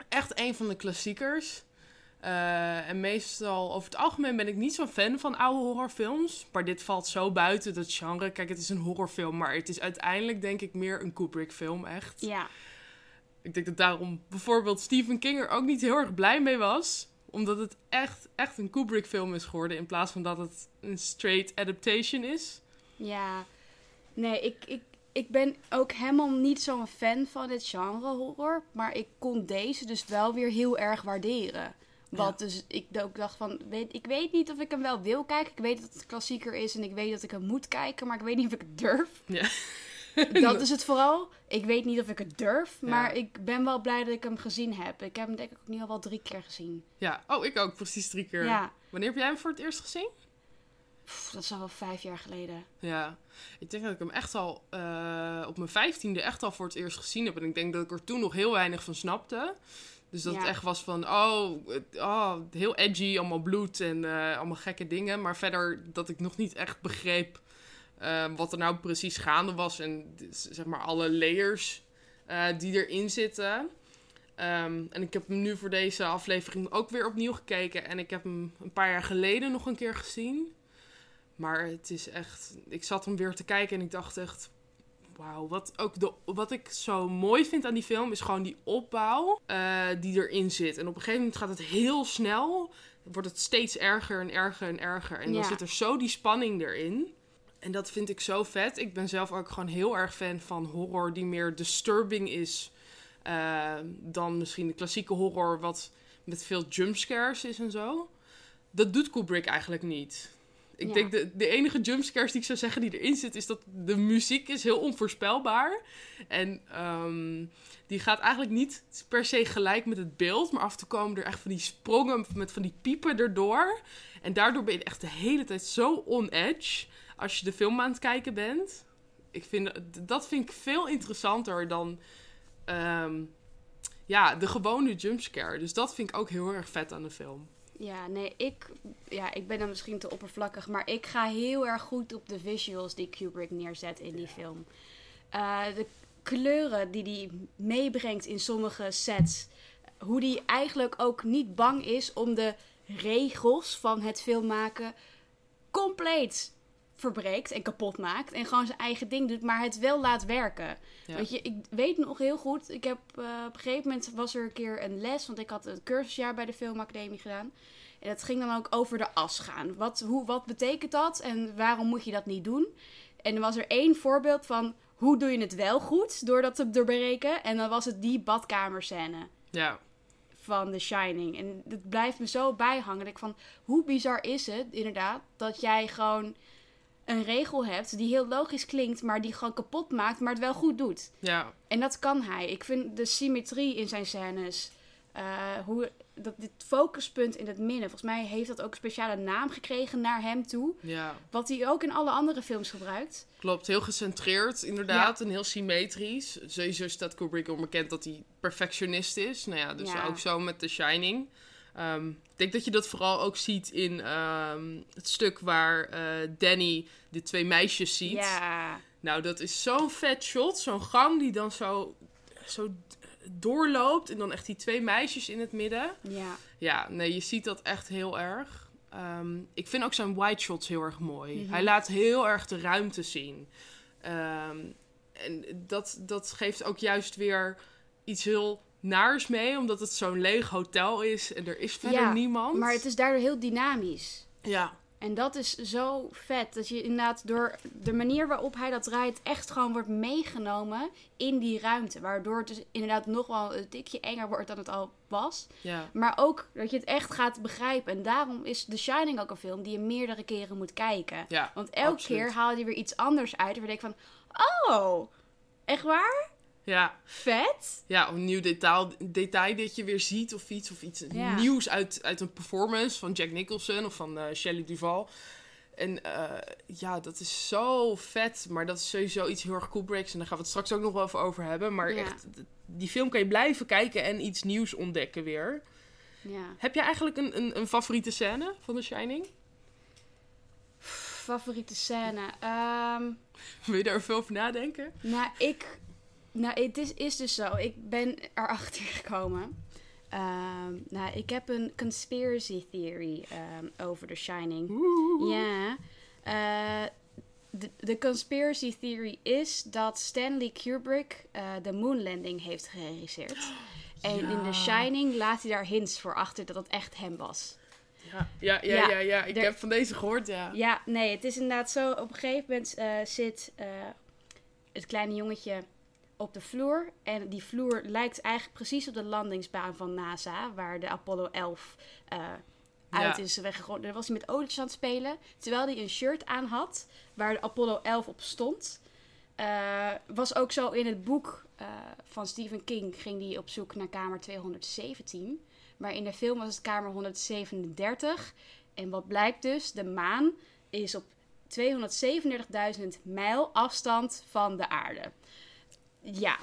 [SPEAKER 1] echt een van de klassiekers. Eh, en meestal, over het algemeen ben ik niet zo'n fan van oude horrorfilms. Maar dit valt zo buiten dat genre. Kijk, het is een horrorfilm, maar het is uiteindelijk denk ik meer een Kubrick-film, echt.
[SPEAKER 2] Ja.
[SPEAKER 1] Ik denk dat daarom bijvoorbeeld Stephen King er ook niet heel erg blij mee was. Omdat het echt, echt een Kubrick-film is geworden. In plaats van dat het een straight adaptation is.
[SPEAKER 2] Ja, nee, ik, ik, ik ben ook helemaal niet zo'n fan van dit genre horror. Maar ik kon deze dus wel weer heel erg waarderen. Wat dus ik ook dacht van, weet, ik weet niet of ik hem wel wil kijken. Ik weet dat het een klassieker is en ik weet dat ik hem moet kijken, maar ik weet niet of ik het durf.
[SPEAKER 1] Ja.
[SPEAKER 2] dat is het vooral. Ik weet niet of ik het durf, maar ik ben wel blij dat ik hem gezien heb. Ik heb hem denk ik ook nu al wel drie keer gezien.
[SPEAKER 1] Ja, oh, ik ook precies drie keer.
[SPEAKER 2] Ja.
[SPEAKER 1] Wanneer heb jij hem voor het eerst gezien?
[SPEAKER 2] Pff, dat is al wel vijf jaar geleden.
[SPEAKER 1] Ja, ik denk dat ik hem echt al uh, op mijn vijftiende echt al voor het eerst gezien heb. En ik denk dat ik er toen nog heel weinig van snapte. Dus dat
[SPEAKER 2] Ja.
[SPEAKER 1] het echt was van, oh, oh, heel edgy, allemaal bloed en eh, allemaal gekke dingen. Maar verder dat ik nog niet echt begreep eh, wat er nou precies gaande was. En zeg maar alle layers eh, die erin zitten. Ehm, en ik heb hem nu voor deze aflevering ook weer opnieuw gekeken. En ik heb hem een paar jaar geleden nog een keer gezien. Maar het is echt... Ik zat hem weer te kijken en ik dacht echt... Wauw, wat, ook de, wat ik zo mooi vind aan die film is gewoon die opbouw eh, die erin zit. En op een gegeven moment gaat het heel snel. Wordt het steeds erger en erger en erger. En dan zit er zo die spanning erin. En dat vind ik zo vet. Ik ben zelf ook gewoon heel erg fan van horror die meer disturbing is. eh, dan misschien de klassieke horror wat met veel jumpscares is en zo. Dat doet Kubrick eigenlijk niet. Ik
[SPEAKER 2] Ja.
[SPEAKER 1] denk de, de enige jumpscares die ik zou zeggen die erin zit, is dat de muziek is heel onvoorspelbaar. En ehm, die gaat eigenlijk niet per se gelijk met het beeld, maar af en toe komen er echt van die sprongen met van die piepen erdoor. En daardoor ben je echt de hele tijd zo on edge als je de film aan het kijken bent. Ik vind, dat vind ik veel interessanter dan ehm, ja, de gewone jumpscare. Dus dat vind ik ook heel erg vet aan de film.
[SPEAKER 2] Ja, nee, ik, ja, ik ben dan misschien te oppervlakkig, maar ik ga heel erg goed op de visuals die Kubrick neerzet in die film. Eh, de kleuren die hij meebrengt in sommige sets. Hoe die eigenlijk ook niet bang is om de regels van het filmmaken compleet verbreekt en kapot maakt. En gewoon zijn eigen ding doet, maar het wel laat werken.
[SPEAKER 1] Ja.
[SPEAKER 2] Weet je, ik weet nog heel goed. Ik heb eh, op een gegeven moment was er een keer een les, want ik had een cursusjaar bij de filmacademie gedaan. En dat ging dan ook over de as gaan. Wat, hoe, wat betekent dat en waarom moet je dat niet doen? En er was er één voorbeeld van hoe doe je het wel goed door dat te doorbreken. En dan was het die badkamerscène
[SPEAKER 1] Ja,
[SPEAKER 2] van The Shining. En dat blijft me zo bijhangen. Ik van, hoe bizar is het inderdaad dat jij gewoon een regel hebt die heel logisch klinkt, maar die gewoon kapot maakt, maar het wel goed doet.
[SPEAKER 1] ja,
[SPEAKER 2] En dat kan hij. Ik vind de symmetrie in zijn scènes, eh, hoe dat dit focuspunt in het midden, volgens mij heeft dat ook een speciale naam gekregen naar hem toe,
[SPEAKER 1] ja.
[SPEAKER 2] wat hij ook in alle andere films gebruikt.
[SPEAKER 1] Klopt, heel gecentreerd inderdaad en heel symmetrisch. Sowieso staat Kubrick onbekend dat hij perfectionist is. Nou ja, dus
[SPEAKER 2] Ja.
[SPEAKER 1] ook zo met The Shining. Ehm, ik denk dat je dat vooral ook ziet in ehm, het stuk waar eh, Danny de twee meisjes ziet.
[SPEAKER 2] Ja,
[SPEAKER 1] Nou, dat is zo'n vet shot. Zo'n gang die dan zo, zo doorloopt. En dan echt die twee meisjes in het midden.
[SPEAKER 2] ja,
[SPEAKER 1] Ja, nee, je ziet dat echt heel erg. Ehm, ik vind ook zijn wide shots heel erg mooi.
[SPEAKER 2] Mhm.
[SPEAKER 1] Hij laat heel erg de ruimte zien. En dat, dat geeft ook juist weer iets heel naars mee, omdat het zo'n leeg hotel is en er is verder
[SPEAKER 2] Ja,
[SPEAKER 1] niemand.
[SPEAKER 2] maar het is daardoor heel dynamisch.
[SPEAKER 1] Ja,
[SPEAKER 2] En dat is zo vet. Dat je inderdaad door de manier waarop hij dat draait, echt gewoon wordt meegenomen in die ruimte. Waardoor het dus inderdaad nog wel een tikje enger wordt dan het al was.
[SPEAKER 1] ja,
[SPEAKER 2] Maar ook dat je het echt gaat begrijpen. En daarom is The Shining ook een film die je meerdere keren moet kijken.
[SPEAKER 1] ja.
[SPEAKER 2] Want elke
[SPEAKER 1] absoluut.
[SPEAKER 2] keer haal je weer iets anders uit. Waar je denkt van, oh, echt waar?
[SPEAKER 1] Ja,
[SPEAKER 2] Vet?
[SPEAKER 1] ja, een nieuw detail, detail dat je weer ziet of iets. Of iets
[SPEAKER 2] Ja.
[SPEAKER 1] nieuws uit, uit een performance van Jack Nicholson of van eh Shelley Duvall. En eh, ja, dat is zo vet. Maar dat is sowieso iets heel erg Kubricks. En daar gaan we het straks ook nog wel even over hebben. Maar
[SPEAKER 2] Ja.
[SPEAKER 1] echt, die film kan je blijven kijken en iets nieuws ontdekken weer.
[SPEAKER 2] Ja.
[SPEAKER 1] Heb jij eigenlijk een, een, een favoriete scène van The Shining?
[SPEAKER 2] Favoriete scène? Ehm...
[SPEAKER 1] Wil je daar veel over nadenken?
[SPEAKER 2] Nou, ik. Nou, het is, is dus zo. Ik ben erachter gekomen. Ehm, nou, ik heb een conspiracy theory ehm, over The Shining. Ja. Eh, de, de conspiracy theory is dat Stanley Kubrick eh, de moon landing heeft geregisseerd. En in. The Shining laat hij daar hints voor achter dat het echt hem was.
[SPEAKER 1] Ja, ja, ja,
[SPEAKER 2] Ja,
[SPEAKER 1] ja, ja. Ik heb van deze gehoord, ja.
[SPEAKER 2] Ja, nee, het is inderdaad zo. Op een gegeven moment eh, zit het kleine jongetje op de vloer. En die vloer lijkt eigenlijk precies op de landingsbaan van NASA, waar de Apollo 11 eh, uit
[SPEAKER 1] Ja.
[SPEAKER 2] is weggegooid. Daar was hij met olietjes aan het spelen, terwijl hij een shirt aan had waar de Apollo 11 op stond. Eh, was ook zo in het boek eh, van Stephen King, ging hij op zoek naar kamer 217. Maar in de film was het kamer 137. En wat blijkt dus, de maan is op 237.000 mijl afstand van de aarde. Ja.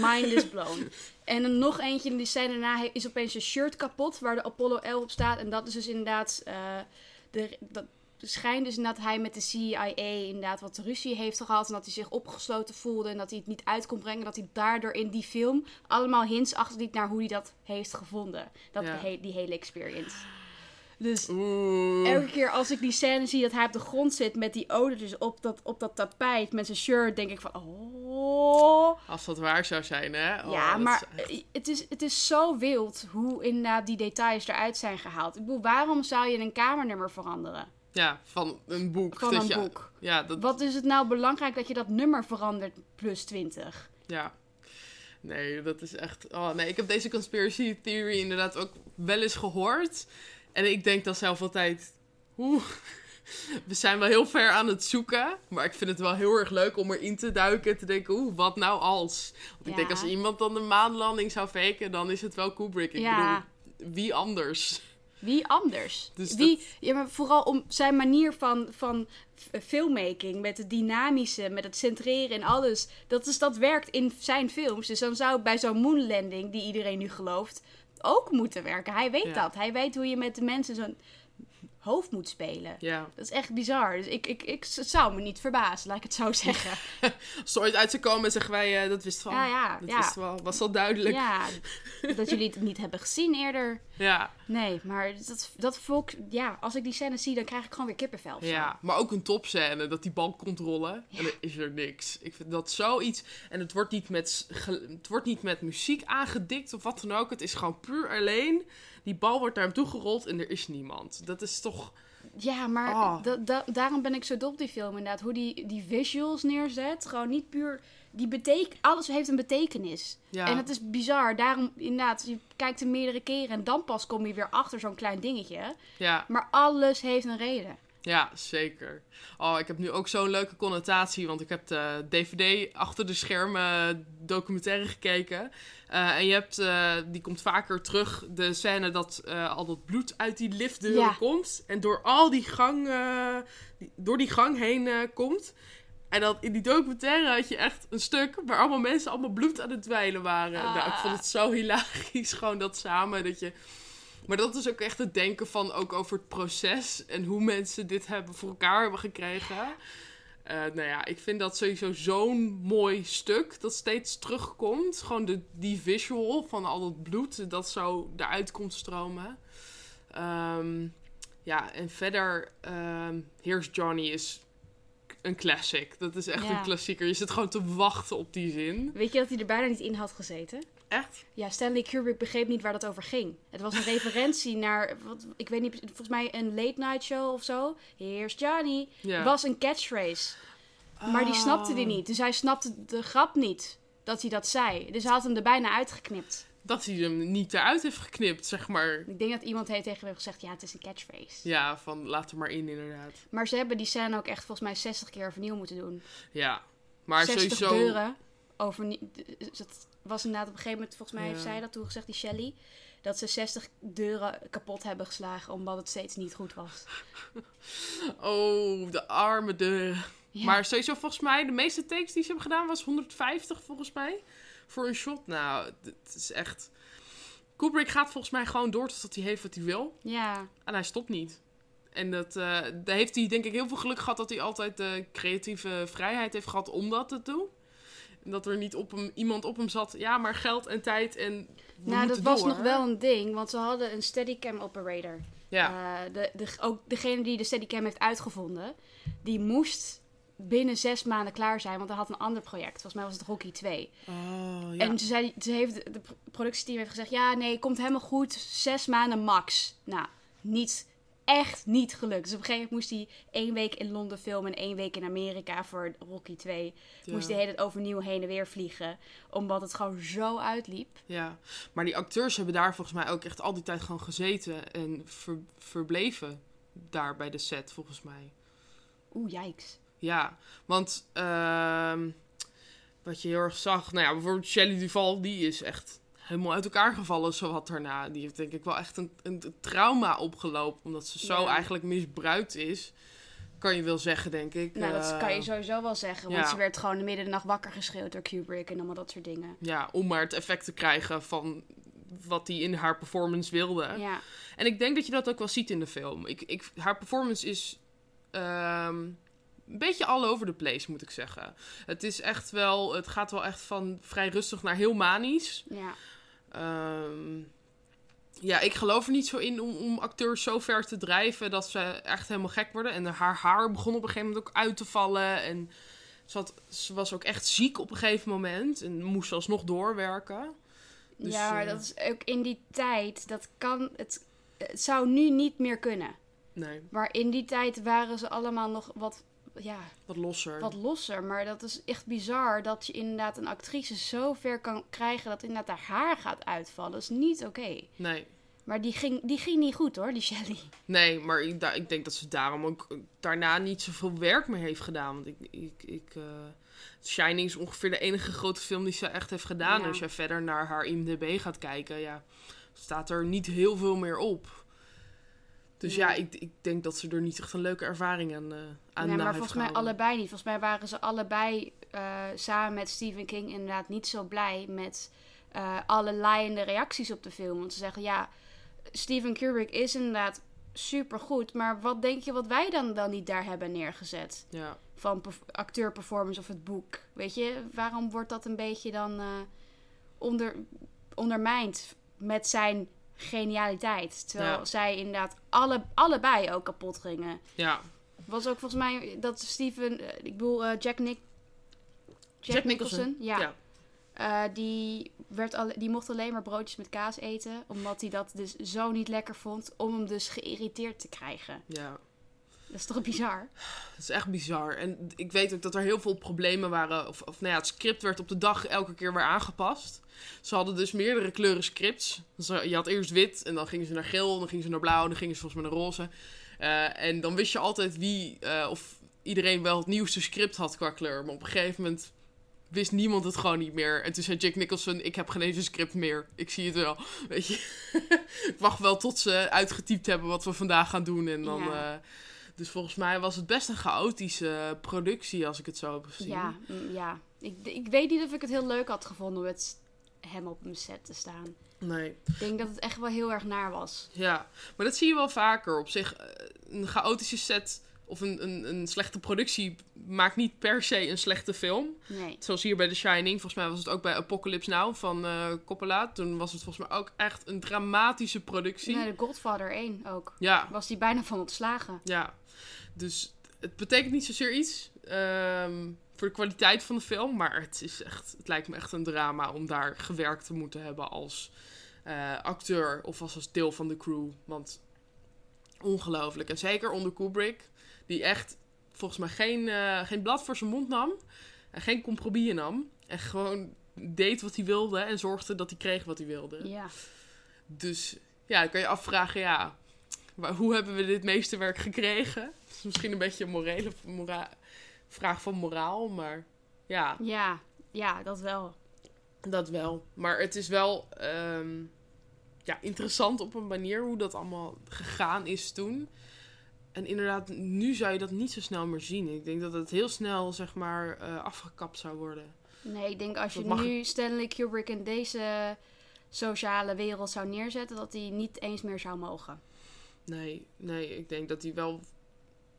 [SPEAKER 2] Mind is blown. En dan nog eentje, die scène daarna is opeens een shirt kapot waar de Apollo 11 op staat. En dat is dus inderdaad, eh, de, dat schijnt dus inderdaad hij met de CIA inderdaad wat ruzie heeft gehad. En dat hij zich opgesloten voelde en dat hij het niet uit kon brengen. Dat hij daardoor in die film allemaal hints achterliet naar hoe hij dat heeft gevonden. Dat
[SPEAKER 1] Ja.
[SPEAKER 2] die hele experience. Dus
[SPEAKER 1] Oeh.
[SPEAKER 2] elke keer als ik die scène zie dat hij op de grond zit met die odetjes op dat, op dat tapijt met zijn shirt, denk ik van, oh.
[SPEAKER 1] Als dat waar zou zijn, hè? Oh,
[SPEAKER 2] ja, maar
[SPEAKER 1] is echt-
[SPEAKER 2] het is, het is zo wild hoe inderdaad die details eruit zijn gehaald. Ik bedoel, waarom zou je een kamernummer veranderen?
[SPEAKER 1] Ja, van een boek.
[SPEAKER 2] Van
[SPEAKER 1] dat
[SPEAKER 2] een
[SPEAKER 1] je-
[SPEAKER 2] boek.
[SPEAKER 1] Ja, dat,
[SPEAKER 2] Wat is het nou belangrijk dat je dat nummer verandert plus 20?
[SPEAKER 1] Ja. Nee, dat is echt... Oh, nee, ik heb deze conspiracy theory inderdaad ook wel eens gehoord. En ik denk dan zelf altijd... Oeh, we zijn wel heel ver aan het zoeken. Maar ik vind het wel heel erg leuk om erin te duiken. En te denken, oeh, wat nou als? Want ik denk, als iemand dan de maanlanding zou faken... dan is het wel Kubrick. Ik
[SPEAKER 2] Ja.
[SPEAKER 1] bedoel, wie anders?
[SPEAKER 2] Wie anders?
[SPEAKER 1] Dus
[SPEAKER 2] Wie, ja, maar vooral om zijn manier van, van f- filmmaking, met het dynamische, met het centreren en alles. Dat, is, dat werkt in zijn films. Dus dan zou bij zo'n moonlanding, die iedereen nu gelooft, ook moeten werken. Hij weet
[SPEAKER 1] Ja.
[SPEAKER 2] dat. Hij weet hoe je met de mensen zo'n hoofd moet spelen.
[SPEAKER 1] Ja.
[SPEAKER 2] Dat is echt bizar. Dus ik, ik, ik, het zou me niet verbazen, laat ik het zo zeggen.
[SPEAKER 1] Als ooit uit zou komen, zeggen wij, eh, dat wisten we al.
[SPEAKER 2] Ja, ja,
[SPEAKER 1] dat
[SPEAKER 2] ja.
[SPEAKER 1] wisten we al. Was al duidelijk.
[SPEAKER 2] ja, dat jullie het niet hebben gezien eerder.
[SPEAKER 1] ja.
[SPEAKER 2] Nee, maar dat, dat volk, ja, als ik die scène zie, dan krijg ik gewoon weer kippenvel.
[SPEAKER 1] Ja, maar ook een topscène, dat die bal komt rollen en dan is er niks. Ik vind dat zoiets. En het wordt, niet met, het wordt niet met muziek aangedikt of wat dan ook. Het is gewoon puur alleen. Die bal wordt naar hem toe gerold en er is niemand. Dat is toch.
[SPEAKER 2] Ja, maar
[SPEAKER 1] Oh.
[SPEAKER 2] da- da- daarom ben ik zo dol op die film inderdaad. Hoe die, die visuals neerzet. Gewoon niet puur... Die betek alles heeft een betekenis.
[SPEAKER 1] Ja.
[SPEAKER 2] En het is bizar. Daarom inderdaad, je kijkt er meerdere keren en dan pas kom je weer achter zo'n klein dingetje.
[SPEAKER 1] Ja,
[SPEAKER 2] Maar alles heeft een reden.
[SPEAKER 1] Ja, zeker. Oh, ik heb nu ook zo'n leuke connotatie, want ik heb de DVD achter de schermen documentaire gekeken. Eh, en je hebt, eh, die komt vaker terug, de scène dat eh, al dat bloed uit die liftdeuren
[SPEAKER 2] Ja.
[SPEAKER 1] komt. En door al die gang, eh, die- door die gang heen eh, komt. En dan in die documentaire had je echt een stuk waar allemaal mensen allemaal bloed aan het dweilen waren.
[SPEAKER 2] Ah.
[SPEAKER 1] Nou, ik vond het zo hilarisch, gewoon dat samen, dat je... Maar dat is ook echt het denken van ook over het proces en hoe mensen dit hebben voor elkaar hebben gekregen. Eh, nou ja, ik vind dat sowieso zo'n mooi stuk dat steeds terugkomt. Gewoon de, die visual van al dat bloed dat zo eruit komt stromen. Ehm, ja, en verder, ehm Here's Johnny is een classic. Dat is echt
[SPEAKER 2] Ja.
[SPEAKER 1] een klassieker. Je zit gewoon te wachten op die zin.
[SPEAKER 2] Weet je dat hij er bijna niet in had gezeten?
[SPEAKER 1] Echt?
[SPEAKER 2] Ja, Stanley Kubrick begreep niet waar dat over ging. Het was een referentie naar, wat, ik weet niet, volgens mij een late night show of zo. Here's Johnny.
[SPEAKER 1] Ja.
[SPEAKER 2] Was een catchphrase. Maar die snapte die
[SPEAKER 1] Oh.
[SPEAKER 2] niet. Dus hij snapte de grap niet dat hij dat zei. Dus hij had hem er bijna uitgeknipt.
[SPEAKER 1] Dat hij hem niet eruit heeft geknipt, zeg maar.
[SPEAKER 2] Ik denk dat iemand heeft tegen hem gezegd, ja, het is een catchphrase.
[SPEAKER 1] Ja, van laat er maar in, inderdaad.
[SPEAKER 2] Maar ze hebben die scène ook echt volgens mij 60 keer overnieuw moeten doen.
[SPEAKER 1] Ja, maar
[SPEAKER 2] 60
[SPEAKER 1] sowieso...
[SPEAKER 2] deuren. Over, was inderdaad op een gegeven moment, volgens mij heeft zij dat toen gezegd, die Shelley. Dat ze 60 deuren kapot hebben geslagen omdat het steeds niet goed was.
[SPEAKER 1] Oh, de arme deuren.
[SPEAKER 2] Ja.
[SPEAKER 1] Maar sowieso volgens mij, de meeste takes die ze hebben gedaan was 150 volgens mij. Voor een shot. Nou, het is echt... Kubrick gaat volgens mij gewoon door tot hij heeft wat hij wil.
[SPEAKER 2] Ja,
[SPEAKER 1] En hij stopt niet. En dat, eh, daar heeft hij denk ik heel veel geluk gehad dat hij altijd de creatieve vrijheid heeft gehad om dat te doen. Dat er niet op hem, iemand op hem zat. Ja, maar geld en tijd en
[SPEAKER 2] nou dat was nog wel een ding, want ze hadden een steadicam operator.
[SPEAKER 1] Ja.
[SPEAKER 2] Eh, de, de, ook degene die de Steadicam heeft uitgevonden, die moest binnen zes maanden klaar zijn, want hij had een ander project. Volgens mij was het Rocky 2.
[SPEAKER 1] Oh, ja.
[SPEAKER 2] En ze, zei, ze heeft, de pro- productieteam heeft gezegd, ja nee, komt helemaal goed, zes maanden max. Nou, niet, echt niet gelukt. Dus op een gegeven moment moest hij één week in Londen filmen en één week in Amerika voor Rocky 2. Moest hij de hele tijd overnieuw heen en weer vliegen, omdat het gewoon zo uitliep.
[SPEAKER 1] Ja, maar die acteurs hebben daar volgens mij ook echt al die tijd gewoon gezeten en ver- verbleven daar bij de set, volgens mij.
[SPEAKER 2] Oeh, yikes.
[SPEAKER 1] Ja, want ehm, wat je heel erg zag, nou ja, bijvoorbeeld Shelley Duval, die is echt helemaal uit elkaar gevallen zowat daarna. Die heeft denk ik wel echt een, een trauma opgelopen, omdat ze zo
[SPEAKER 2] Ja.
[SPEAKER 1] eigenlijk misbruikt is. Kan je wel zeggen, denk ik.
[SPEAKER 2] Nou, dat
[SPEAKER 1] Eh,
[SPEAKER 2] kan je sowieso wel zeggen, want
[SPEAKER 1] ja.
[SPEAKER 2] ze werd gewoon midden in de nacht wakker geschreeuwd door Kubrick en allemaal dat soort dingen.
[SPEAKER 1] Ja, om maar het effect te krijgen van wat hij in haar performance wilde.
[SPEAKER 2] Ja,
[SPEAKER 1] En ik denk dat je dat ook wel ziet in de film. Ik, ik, haar performance is ehm, een beetje all over the place, moet ik zeggen. Het is echt wel, het gaat wel echt van vrij rustig naar heel manisch.
[SPEAKER 2] ja.
[SPEAKER 1] Ehm, ja, ik geloof er niet zo in om, om acteurs zo ver te drijven dat ze echt helemaal gek worden. En haar haar begon op een gegeven moment ook uit te vallen. En ze, had, ze was ook echt ziek op een gegeven moment. En moest alsnog doorwerken. Dus,
[SPEAKER 2] ja, maar
[SPEAKER 1] eh,
[SPEAKER 2] dat is ook in die tijd, dat kan, het, het zou nu niet meer kunnen.
[SPEAKER 1] Nee,
[SPEAKER 2] Maar in die tijd waren ze allemaal nog wat, ja,
[SPEAKER 1] wat losser.
[SPEAKER 2] wat losser. Maar dat is echt bizar dat je inderdaad een actrice zo ver kan krijgen dat inderdaad haar haar gaat uitvallen. Dat is niet oké.
[SPEAKER 1] Nee.
[SPEAKER 2] Maar die ging, die ging niet goed hoor, die Shelley.
[SPEAKER 1] Nee, maar ik, ik denk dat ze daarom ook daarna niet zoveel werk meer heeft gedaan. Want ik, ik, ik, eh, Shining is ongeveer de enige grote film die ze echt heeft gedaan.
[SPEAKER 2] Ja.
[SPEAKER 1] Als je verder naar haar IMDb gaat kijken, ja, staat er niet heel veel meer op. Dus ja, ik, ik denk dat ze er niet echt een leuke ervaring aan, eh aan
[SPEAKER 2] nee, maar volgens mij
[SPEAKER 1] gehouden.
[SPEAKER 2] allebei niet. Volgens mij waren ze allebei eh, samen met Stephen King inderdaad niet zo blij met eh, alle laaiende reacties op de film. Want ze zeggen, ja, Stephen Kubrick is inderdaad supergoed, maar wat denk je wat wij dan, dan niet daar hebben neergezet?
[SPEAKER 1] Ja,
[SPEAKER 2] Van perf- acteurperformance of het boek. Weet je, waarom wordt dat een beetje dan onder, ondermijnd met zijn genialiteit? Terwijl
[SPEAKER 1] Ja.
[SPEAKER 2] zij inderdaad alle, allebei ook kapot gingen.
[SPEAKER 1] ja.
[SPEAKER 2] Was ook volgens mij dat Steven, eh, ik bedoel eh, Jack Nick. Jack, Nicholson, ja.
[SPEAKER 1] ja.
[SPEAKER 2] Eh, die, werd al, die mocht alleen maar broodjes met kaas eten, omdat hij dat dus zo niet lekker vond, om hem dus geïrriteerd te krijgen.
[SPEAKER 1] ja.
[SPEAKER 2] Dat is toch bizar?
[SPEAKER 1] Het is echt bizar. En ik weet ook dat er heel veel problemen waren. Of, of nou ja, het script werd op de dag elke keer weer aangepast. Ze hadden dus meerdere kleuren scripts. Dus eh, je had eerst wit en dan gingen ze naar geel, dan gingen ze naar blauw, dan gingen ze volgens mij naar roze. Eh, en dan wist je altijd wie eh, of iedereen wel het nieuwste script had qua kleur. Maar op een gegeven moment wist niemand het gewoon niet meer. En toen zei Jack Nicholson, ik heb geen eens script meer. Ik zie het wel. Weet je. ik wacht wel tot ze uitgetypt hebben wat we vandaag gaan doen. En dan...
[SPEAKER 2] Ja.
[SPEAKER 1] Dus volgens mij was het best een chaotische productie, als ik het zo heb gezien.
[SPEAKER 2] Ja, mm, ja. Ik, ik weet niet of ik het heel leuk had gevonden om met hem op mijn set te staan.
[SPEAKER 1] Nee.
[SPEAKER 2] Ik denk dat het echt wel heel erg naar was.
[SPEAKER 1] Ja, maar dat zie je wel vaker. Op zich, eh, een chaotische set of een, een, een slechte productie maakt niet per se een slechte film.
[SPEAKER 2] Nee.
[SPEAKER 1] Zoals hier bij The Shining. Volgens mij was het ook bij Apocalypse Now van eh Coppola. Toen was het volgens mij ook echt een dramatische productie.
[SPEAKER 2] Nee, de Godfather 1 ook.
[SPEAKER 1] Ja,
[SPEAKER 2] Was die bijna van ontslagen.
[SPEAKER 1] ja. Dus het betekent niet zozeer iets ehm, voor de kwaliteit van de film. Maar het, is echt, het lijkt me echt een drama om daar gewerkt te moeten hebben als eh, acteur of als, als deel van de crew. Want ongelooflijk. En zeker onder Kubrick, die echt volgens mij geen, eh, geen blad voor zijn mond nam. En geen compromis nam. En gewoon deed wat hij wilde en zorgde dat hij kreeg wat hij wilde.
[SPEAKER 2] Ja.
[SPEAKER 1] Dus ja, dan kan je afvragen, ja, hoe hebben we dit meeste werk gekregen? Dat is misschien een beetje een morele mora- vraag van moraal, maar ja,
[SPEAKER 2] Ja, ja, dat wel.
[SPEAKER 1] dat wel. Maar het is wel ehm, ja, interessant op een manier hoe dat allemaal gegaan is toen. En inderdaad, nu zou je dat niet zo snel meer zien. Ik denk dat het heel snel, zeg maar, eh, afgekapt zou worden.
[SPEAKER 2] Nee, ik denk als je
[SPEAKER 1] Dat mag
[SPEAKER 2] nu Stanley Kubrick in deze sociale wereld zou neerzetten, dat hij niet eens meer zou mogen.
[SPEAKER 1] Nee, nee, ik denk dat die wel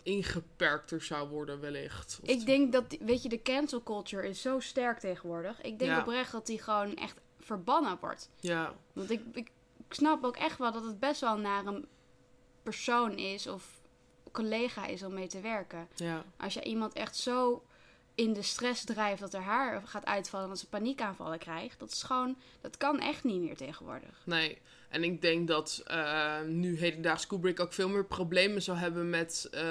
[SPEAKER 1] ingeperkter zou worden wellicht. Of
[SPEAKER 2] Ik denk dat, weet je, de cancel culture is zo sterk tegenwoordig. Ik denk
[SPEAKER 1] Ja.
[SPEAKER 2] oprecht dat die gewoon echt verbannen wordt.
[SPEAKER 1] Ja,
[SPEAKER 2] Want ik, ik, ik snap ook echt wel dat het best wel naar een persoon is of collega is om mee te werken.
[SPEAKER 1] Ja.
[SPEAKER 2] Als je iemand echt zo in de stress drijft dat er haar gaat uitvallen en dat ze paniekaanvallen krijgt, dat is gewoon, dat kan echt niet meer tegenwoordig.
[SPEAKER 1] Nee. En ik denk dat uh, nu hedendaags Kubrick ook veel meer problemen zou hebben met uh,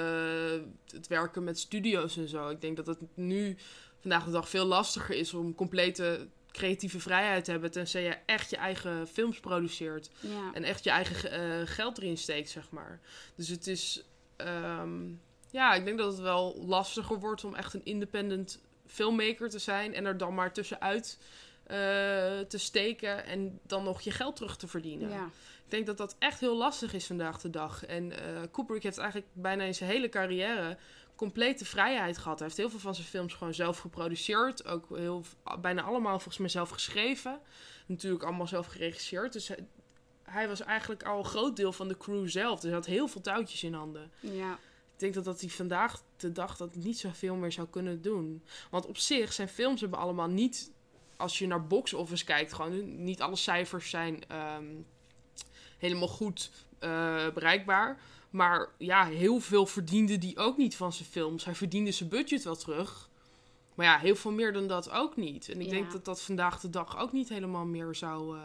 [SPEAKER 1] het werken met studio's en zo. Ik denk dat het nu vandaag de dag veel lastiger is om complete creatieve vrijheid te hebben, tenzij je echt je eigen films produceert.
[SPEAKER 2] Ja.
[SPEAKER 1] En echt je eigen uh, geld erin steekt, zeg maar. Dus het is. Um, ja, ik denk dat het wel lastiger wordt om echt een independent filmmaker te zijn en er dan maar tussenuit uh, te steken en dan nog je geld terug te verdienen.
[SPEAKER 2] Ja.
[SPEAKER 1] Ik denk dat dat echt heel lastig is vandaag de dag. En uh, Kubrick heeft eigenlijk bijna in zijn hele carrière complete vrijheid gehad. Hij heeft heel veel van zijn films gewoon zelf geproduceerd. Ook heel, bijna allemaal volgens mij zelf geschreven. Natuurlijk allemaal zelf geregisseerd. Dus hij, hij was eigenlijk al een groot deel van de crew zelf. Dus hij had heel veel touwtjes in handen.
[SPEAKER 2] Ja.
[SPEAKER 1] Ik denk dat, dat hij vandaag de dag dat niet zoveel meer zou kunnen doen. Want op zich, zijn films hebben allemaal niet... Als je naar box office kijkt, gewoon niet alle cijfers zijn um, helemaal goed uh, bereikbaar. Maar ja, heel veel verdiende die ook niet van zijn films. Hij verdiende zijn budget wel terug. Maar ja, heel veel meer dan dat ook niet. En ik
[SPEAKER 2] Ja.
[SPEAKER 1] denk dat dat vandaag de dag ook niet helemaal meer zou, eh,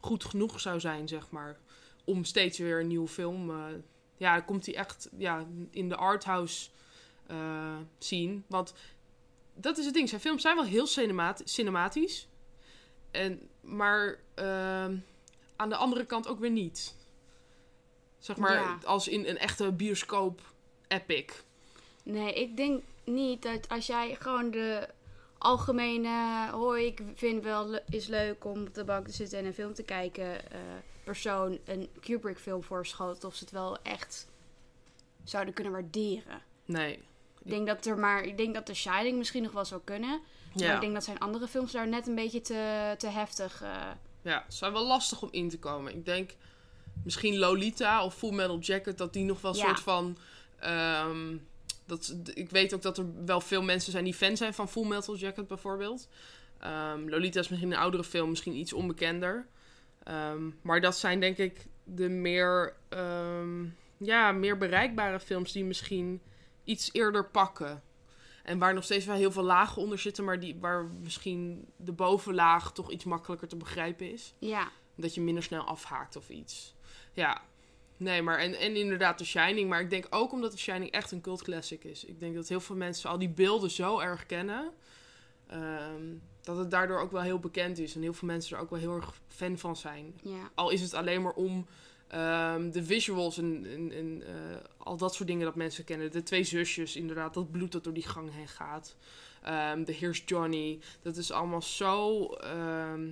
[SPEAKER 1] goed genoeg zou zijn, zeg maar. Om steeds weer een nieuwe film... eh, ja, komt hij echt ja, in de arthouse eh zien. Want dat is het ding. Zijn films zijn wel heel cinemat cinematisch. En, maar ehm, aan de andere kant ook weer niet. Zeg maar,
[SPEAKER 2] Ja.
[SPEAKER 1] als in een echte bioscoop epic.
[SPEAKER 2] Nee, ik denk niet dat als jij gewoon de algemene, hoi, ik vind wel is leuk om op de bank te zitten en een film te kijken, eh, persoon een Kubrick film voorschot, of ze het wel echt zouden kunnen waarderen.
[SPEAKER 1] Nee.
[SPEAKER 2] Ik denk dat er maar, ik denk dat The Shining misschien nog wel zou kunnen, maar ik denk dat zijn andere films daar net een beetje te, te heftig. eh,
[SPEAKER 1] Ja, zijn wel lastig om in te komen. Ik denk misschien Lolita of Full Metal Jacket, dat die nog wel een
[SPEAKER 2] Ja.
[SPEAKER 1] soort van. ehm, dat, ik weet ook dat er wel veel mensen zijn die fan zijn van Full Metal Jacket bijvoorbeeld. Ehm, Lolita is misschien een oudere film, misschien iets onbekender. Ehm, maar dat zijn denk ik de meer, ja, meer bereikbare films die misschien iets eerder pakken. En waar nog steeds wel heel veel lagen onder zitten, maar die, waar misschien de bovenlaag toch iets makkelijker te begrijpen is.
[SPEAKER 2] ja,
[SPEAKER 1] Dat je minder snel afhaakt of iets. Ja, nee, maar en, en inderdaad The Shining. Maar ik denk ook omdat The Shining echt een cult classic is. Ik denk dat heel veel mensen al die beelden zo erg kennen. ehm, dat het daardoor ook wel heel bekend is. En heel veel mensen er ook wel heel erg fan van zijn.
[SPEAKER 2] ja,
[SPEAKER 1] Al is het alleen maar om ehm, de visuals en, en, en eh, al dat soort dingen dat mensen kennen. De twee zusjes, inderdaad, dat bloed dat door die gang heen gaat. Ehm, de Here's Johnny. Dat is allemaal zo ehm,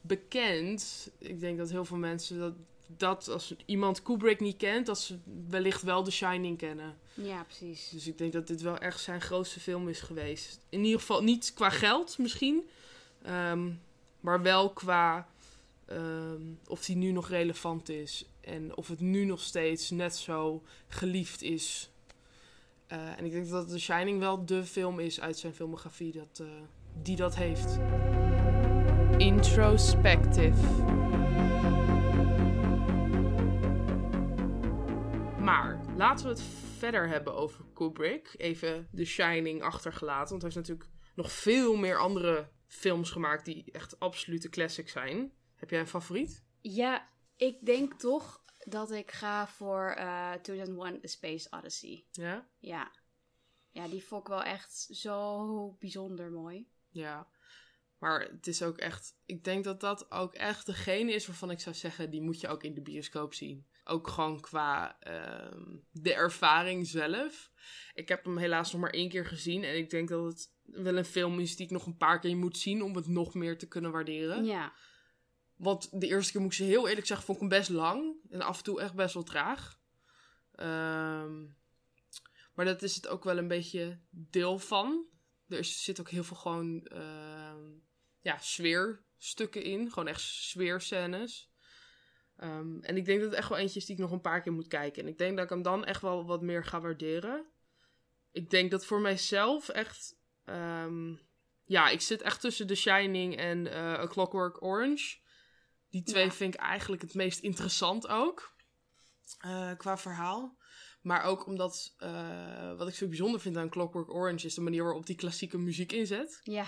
[SPEAKER 1] bekend. Ik denk dat heel veel mensen dat, dat als iemand Kubrick niet kent, dat ze wellicht wel The Shining kennen.
[SPEAKER 2] ja, precies.
[SPEAKER 1] Dus ik denk dat dit wel echt zijn grootste film is geweest. In ieder geval niet qua geld misschien, maar wel qua ehm, of die nu nog relevant is en of het nu nog steeds net zo geliefd is. Eh, en ik denk dat The Shining wel de film is uit zijn filmografie dat, eh, die dat heeft. Introspective. Maar laten we het verder hebben over Kubrick. Even The Shining achtergelaten. Want hij heeft natuurlijk nog veel meer andere films gemaakt die echt absolute classics zijn. Heb jij een favoriet?
[SPEAKER 2] Ja, ik denk toch dat ik ga voor eh 2001 A Space Odyssey.
[SPEAKER 1] Ja?
[SPEAKER 2] Ja. Ja, die vond ik wel echt zo bijzonder mooi.
[SPEAKER 1] Ja. Maar het is ook echt... Ik denk dat dat ook echt degene is waarvan ik zou zeggen... die moet je ook in de bioscoop zien. Ook gewoon qua ehm, de ervaring zelf. Ik heb hem helaas nog maar één keer gezien. En ik denk dat het wel een film is die ik nog een paar keer moet zien... om het nog meer te kunnen waarderen.
[SPEAKER 2] Ja.
[SPEAKER 1] Want de eerste keer moet ik ze heel eerlijk zeggen, vond ik hem best lang. En af en toe echt best wel traag. Ehm, maar dat is het ook wel een beetje deel van. Er zit ook heel veel gewoon ehm, ja, sfeerstukken in. Gewoon echt sfeerscènes. Ehm, en ik denk dat het echt wel eentje is die ik nog een paar keer moet kijken. En ik denk dat ik hem dan echt wel wat meer ga waarderen. Ik denk dat voor mijzelf echt... ja, ik zit echt tussen The Shining en eh, A Clockwork Orange. Die twee
[SPEAKER 2] Ja.
[SPEAKER 1] vind ik eigenlijk het meest interessant ook. eh, qua verhaal. Maar ook omdat, eh, wat ik zo bijzonder vind aan Clockwork Orange, is de manier waarop die klassieke muziek inzet.
[SPEAKER 2] Ja.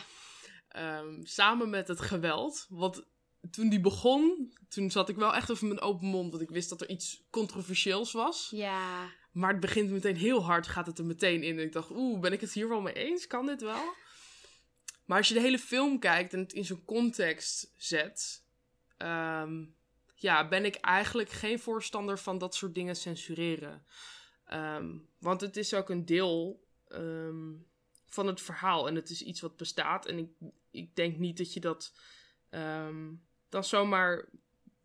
[SPEAKER 1] Ehm, samen met het geweld. Want toen die begon, toen zat ik wel echt even mijn open mond. Want ik wist dat er iets controversieels was.
[SPEAKER 2] Ja.
[SPEAKER 1] Maar het begint meteen heel hard, gaat het er meteen in. En ik dacht, oeh, ben ik het hier wel mee eens? Kan dit wel? Maar als je de hele film kijkt en het in zo'n context zet, ehm, ja, ben ik eigenlijk geen voorstander van dat soort dingen censureren. Ehm, want het is ook een deel ehm, van het verhaal en het is iets wat bestaat. En ik, ik denk niet dat je dat dan zomaar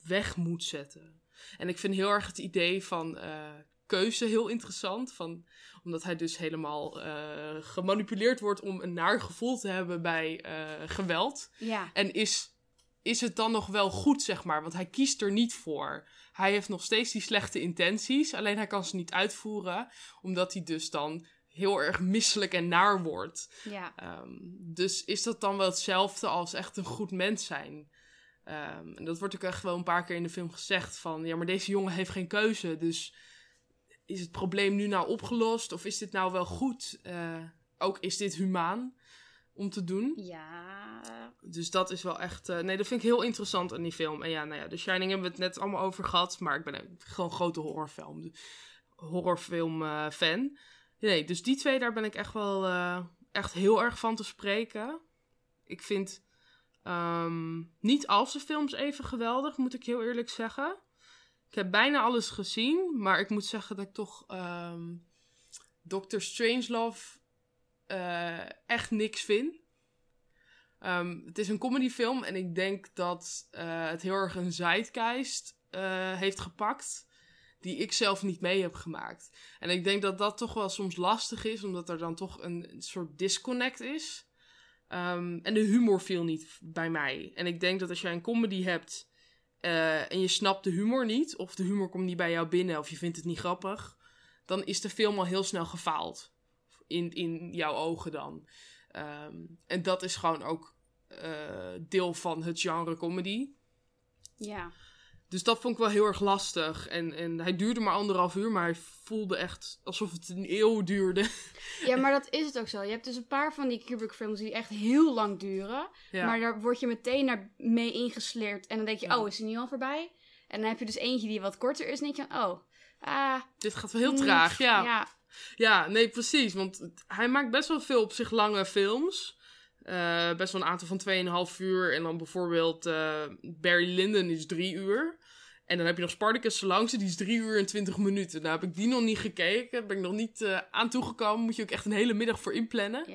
[SPEAKER 1] weg moet zetten. En ik vind heel erg het idee van uh, keuze heel interessant. Van, omdat hij dus helemaal uh, gemanipuleerd wordt om een naar gevoel te hebben bij uh, geweld.
[SPEAKER 2] Ja.
[SPEAKER 1] En is, is het dan nog wel goed, zeg maar? Want hij kiest er niet voor. Hij heeft nog steeds die slechte intenties, alleen hij kan ze niet uitvoeren, omdat hij dus dan heel erg misselijk en naar wordt.
[SPEAKER 2] Ja.
[SPEAKER 1] Um, dus is dat dan wel hetzelfde als echt een goed mens zijn? Um, en dat wordt ook echt wel een paar keer in de film gezegd van... ja, maar deze jongen heeft geen keuze, dus is het probleem nu nou opgelost? Of is dit nou wel goed? Uh, ook is dit humaan om te doen?
[SPEAKER 2] Ja.
[SPEAKER 1] Dus dat is wel echt... Uh, nee, dat vind ik heel interessant aan die film. En ja, nou ja, The Shining hebben we het net allemaal over gehad... maar ik ben gewoon een grote horrorfilm, horrorfilm uh, fan. Nee, dus die twee, daar ben ik echt wel echt heel erg van te spreken. Ik vind... Um, niet al zijn films even geweldig, moet ik heel eerlijk zeggen. Ik heb bijna alles gezien, maar ik moet zeggen dat ik toch um, Doctor Strangelove uh, echt niks vind. Um, het is een comedyfilm en ik denk dat uh, het heel erg een zeitgeist uh, heeft gepakt die ik zelf niet mee heb gemaakt. En ik denk dat dat toch wel soms lastig is, omdat er dan toch een, soort disconnect is. Um, en de humor viel niet bij mij. En ik denk dat als jij een comedy hebt en je snapt de humor niet, of de humor komt niet bij jou binnen, of je vindt het niet grappig, dan is de film al heel snel gefaald. In, in jouw ogen dan. Um, en dat is gewoon ook uh, deel van het genre comedy.
[SPEAKER 2] Ja.
[SPEAKER 1] Dus dat vond ik wel heel erg lastig. En, en hij duurde maar anderhalf uur, maar hij voelde echt alsof het een eeuw duurde.
[SPEAKER 2] Ja, maar dat is het ook zo. Je hebt dus een paar van die Kubrick-films die echt heel lang duren. Ja. Maar daar word je meteen naar mee ingesleerd. En dan denk je, ja. oh, is hij nu al voorbij? En dan heb je dus eentje die wat korter is. En denk je, oh, ah.
[SPEAKER 1] Dit gaat wel heel traag, ja.
[SPEAKER 2] ja.
[SPEAKER 1] Ja, nee, precies. Want hij maakt best wel veel op zich lange films. Uh, best wel een aantal van 2,5 uur. En dan bijvoorbeeld uh, Barry Lyndon is 3 uur. En dan heb je nog Spartacus de langste, die is 3 uur en 20 minuten. Nou heb ik die nog niet gekeken. Ben ik nog niet uh, aan toegekomen. Moet je ook echt een hele middag voor inplannen.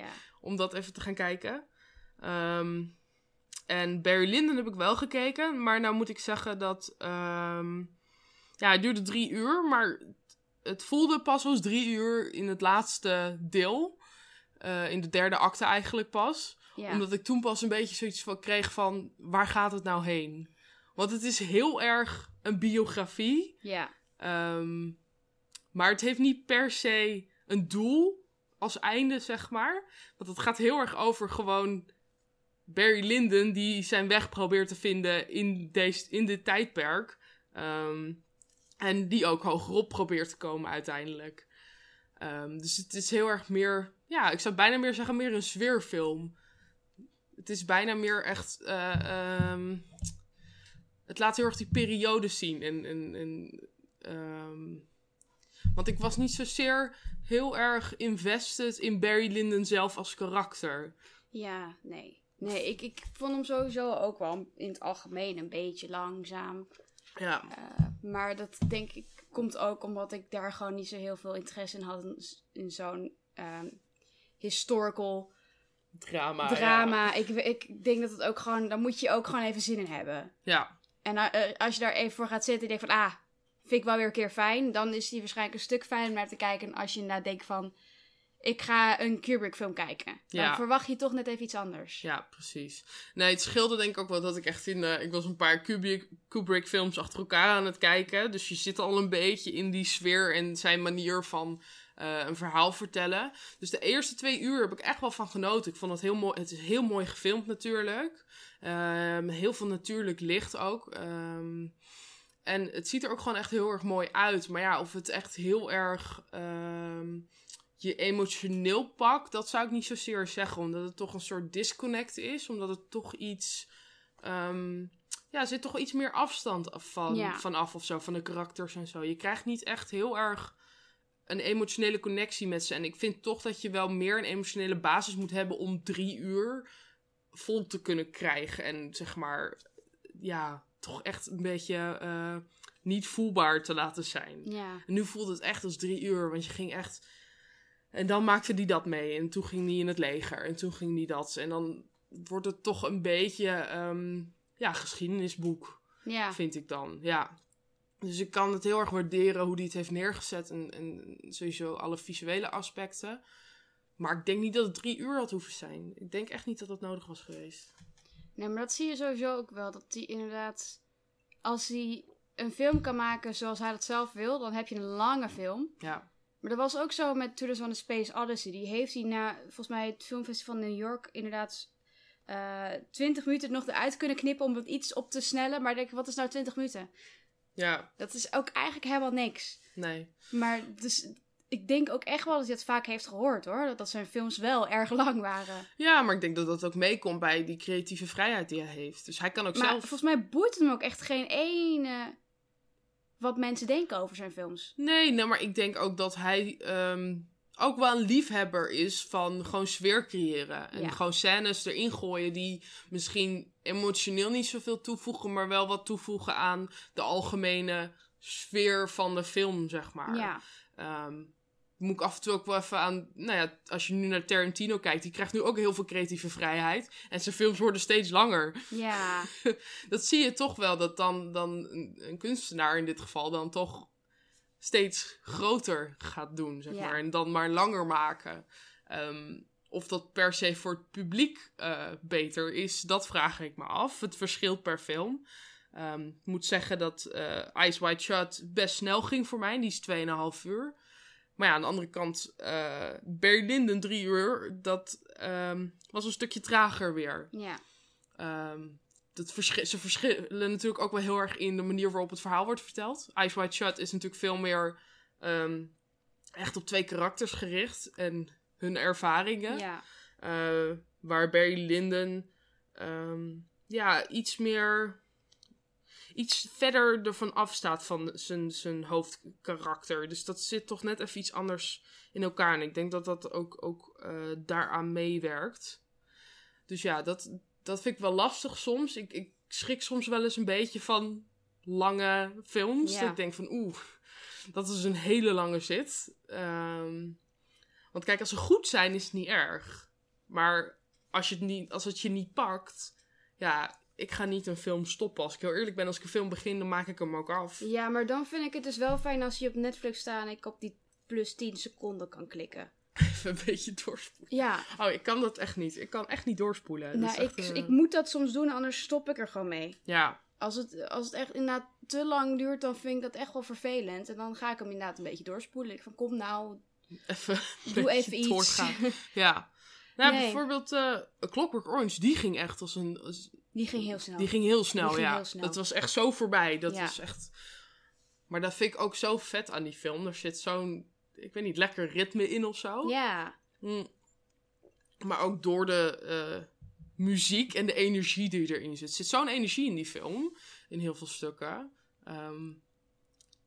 [SPEAKER 1] Om dat even te gaan kijken. Um, en Barry Lyndon heb ik wel gekeken. Maar nou moet ik zeggen dat... Um, ja, het duurde drie uur. Maar het voelde pas als drie uur in het laatste deel. Uh, in de derde acte eigenlijk pas.
[SPEAKER 2] Ja.
[SPEAKER 1] Omdat ik toen pas een beetje zoiets van kreeg van... Waar gaat het nou heen? Want het is heel erg een biografie.
[SPEAKER 2] Ja.
[SPEAKER 1] Um, maar het heeft niet per se een doel als einde, zeg maar. Want het gaat heel erg over gewoon Barry Lyndon die zijn weg probeert te vinden in, deze, in dit tijdperk. Um, en die ook hogerop probeert te komen uiteindelijk. Um, dus het is heel erg meer, ja, ik zou bijna meer zeggen, meer een sfeerfilm. Het is bijna meer echt. Uh, um, het laat heel erg die periode zien. En, en, en, um, want ik was niet zozeer heel erg invested in Barry Lyndon zelf als karakter.
[SPEAKER 2] Ja, nee. Nee, ik, ik vond hem sowieso ook wel in het algemeen een beetje langzaam.
[SPEAKER 1] Ja.
[SPEAKER 2] Uh, maar dat denk ik komt ook omdat ik daar gewoon niet zo heel veel interesse in had. In, zo'n um, historical
[SPEAKER 1] drama.
[SPEAKER 2] drama. Ja. Ik, ik denk dat het ook gewoon, daar moet je ook gewoon even zin in hebben.
[SPEAKER 1] Ja.
[SPEAKER 2] En uh, als je daar even voor gaat zitten en denkt van, ah, vind ik wel weer een keer fijn. Dan is die waarschijnlijk een stuk fijner om naar te kijken. als je inderdaad denkt van, ik ga een Kubrick film kijken. Dan
[SPEAKER 1] Ja.
[SPEAKER 2] verwacht je toch net even iets anders.
[SPEAKER 1] Ja, precies. Nee, het scheelde denk ik ook wel dat ik echt in... eh, ik was een paar Kubrick, Kubrick films achter elkaar aan het kijken. Dus je zit al een beetje in die sfeer en zijn manier van eh, een verhaal vertellen. Dus de eerste twee uur heb ik echt wel van genoten. Ik vond het heel mooi. Het is heel mooi gefilmd natuurlijk. Ehm, heel veel natuurlijk licht ook. Ehm, En het ziet er ook gewoon echt heel erg mooi uit. Maar ja, of het echt heel erg ehm, je emotioneel pakt, dat zou ik niet zozeer zeggen. Omdat het toch een soort disconnect is. Omdat het toch iets. ehm, ja, er zit toch iets meer afstand af van,
[SPEAKER 2] Ja.
[SPEAKER 1] of zo, van de karakters en zo. Je krijgt niet echt heel erg een emotionele connectie met ze. En ik vind toch dat je wel meer een emotionele basis moet hebben om drie uur vol te kunnen krijgen. En zeg maar, ja, toch echt een beetje eh, niet voelbaar te laten zijn.
[SPEAKER 2] Ja.
[SPEAKER 1] En nu voelde het echt als drie uur, want je ging echt... En dan maakte die dat mee. En toen ging die in het leger. En toen ging die dat. En dan wordt het toch een beetje... ehm, ja, geschiedenisboek,
[SPEAKER 2] Ja.
[SPEAKER 1] vind ik dan. Ja. Dus ik kan het heel erg waarderen hoe die het heeft neergezet. En, en sowieso alle visuele aspecten. Maar ik denk niet dat het drie uur had hoeven zijn. Ik denk echt niet dat dat nodig was geweest.
[SPEAKER 2] Nee, maar dat zie je sowieso ook wel. Dat hij inderdaad, als hij een film kan maken zoals hij dat zelf wil, dan heb je een lange film.
[SPEAKER 1] Ja.
[SPEAKER 2] Maar dat was ook zo met Tours van the Space Odyssey. Die heeft hij na, volgens mij, het filmfestival in New York inderdaad eh 20 minuten nog eruit kunnen knippen om het iets op te snellen. Maar ik denk, wat is nou 20 minuten?
[SPEAKER 1] Ja,
[SPEAKER 2] Dat is ook eigenlijk helemaal niks.
[SPEAKER 1] nee.
[SPEAKER 2] Maar dus, ik denk ook echt wel dat hij het vaak heeft gehoord hoor. Dat, dat zijn films wel erg lang waren.
[SPEAKER 1] Ja, maar ik denk dat dat ook meekomt bij die creatieve vrijheid die hij heeft. Dus hij kan ook
[SPEAKER 2] Maar
[SPEAKER 1] zelf...
[SPEAKER 2] volgens mij boeit het hem ook echt geen ene wat mensen denken over zijn films.
[SPEAKER 1] Nee, nee, maar ik denk ook dat hij ehm, ook wel een liefhebber is van gewoon sfeer creëren. En
[SPEAKER 2] Ja.
[SPEAKER 1] gewoon scènes erin gooien die misschien emotioneel niet zoveel toevoegen, maar wel wat toevoegen aan de algemene sfeer van de film, zeg maar.
[SPEAKER 2] Ja.
[SPEAKER 1] Ehm, moet ik af en toe ook wel even aan... Nou ja, als je nu naar Tarantino kijkt, die krijgt nu ook heel veel creatieve vrijheid. En zijn films worden steeds langer.
[SPEAKER 2] Ja,
[SPEAKER 1] dat zie je toch wel, dat dan, dan een, kunstenaar in dit geval dan toch steeds groter gaat doen, zeg
[SPEAKER 2] Ja.
[SPEAKER 1] maar. En dan maar langer maken. Ehm, of dat per se voor het publiek eh, beter is, dat vraag ik me af. Het verschilt per film. Ehm, ik moet zeggen dat eh Ice White Shut best snel ging voor mij. Die is 2,5 uur. Maar ja, aan de andere kant, eh Barry Lyndon 3 uur, dat ehm, was een stukje trager weer.
[SPEAKER 2] ja.
[SPEAKER 1] Ehm, dat verschi- ze verschillen natuurlijk ook wel heel erg in de manier waarop het verhaal wordt verteld. Ice White Shut is natuurlijk veel meer ehm, echt op twee karakters gericht en hun ervaringen.
[SPEAKER 2] ja.
[SPEAKER 1] Eh, waar Barry Lyndon ja, iets meer. Iets verder ervan afstaat van zijn, zijn hoofdkarakter. Dus dat zit toch net even iets anders in elkaar. En ik denk dat dat ook, ook eh, daaraan meewerkt. Dus ja, dat, dat vind ik wel lastig soms. Ik, ik schrik soms wel eens een beetje van lange films.
[SPEAKER 2] Ja.
[SPEAKER 1] Dat ik denk van oeh, dat is een hele lange zit. Ehm, want kijk, als ze goed zijn, is het niet erg. Maar als, je het niet, als het je niet pakt, ja, ik ga niet een film stoppen. Als ik heel eerlijk ben, als ik een film begin, dan maak ik hem ook af.
[SPEAKER 2] Ja, maar dan vind ik het dus wel fijn als je op Netflix staat en ik op die plus 10 seconden kan klikken.
[SPEAKER 1] Even een beetje doorspoelen.
[SPEAKER 2] Ja,
[SPEAKER 1] Oh, ik kan dat echt niet. Ik kan echt niet doorspoelen.
[SPEAKER 2] Nou, ik,
[SPEAKER 1] eh,
[SPEAKER 2] ik moet dat soms doen, anders stop ik er gewoon mee.
[SPEAKER 1] Ja,
[SPEAKER 2] Als het, als het echt inderdaad te lang duurt, dan vind ik dat echt wel vervelend. En dan ga ik hem inderdaad een beetje doorspoelen. Ik van, kom nou,
[SPEAKER 1] even,
[SPEAKER 2] doe even iets.
[SPEAKER 1] doorgaan. Ja. Nou,
[SPEAKER 2] Nee.
[SPEAKER 1] bijvoorbeeld A Clockwork Orange, die ging echt als een... als-
[SPEAKER 2] Die ging heel snel.
[SPEAKER 1] Die ging heel snel,
[SPEAKER 2] ging
[SPEAKER 1] ja.
[SPEAKER 2] heel snel.
[SPEAKER 1] Dat was echt zo voorbij. Dat
[SPEAKER 2] Ja.
[SPEAKER 1] was echt... Maar dat vind ik ook zo vet aan die film. Er zit zo'n, ik weet niet, lekker ritme in of zo.
[SPEAKER 2] Ja,
[SPEAKER 1] Mm. Maar ook door de eh, muziek en de energie die erin zit. Er zit zo'n energie in die film. In heel veel stukken. Ehm,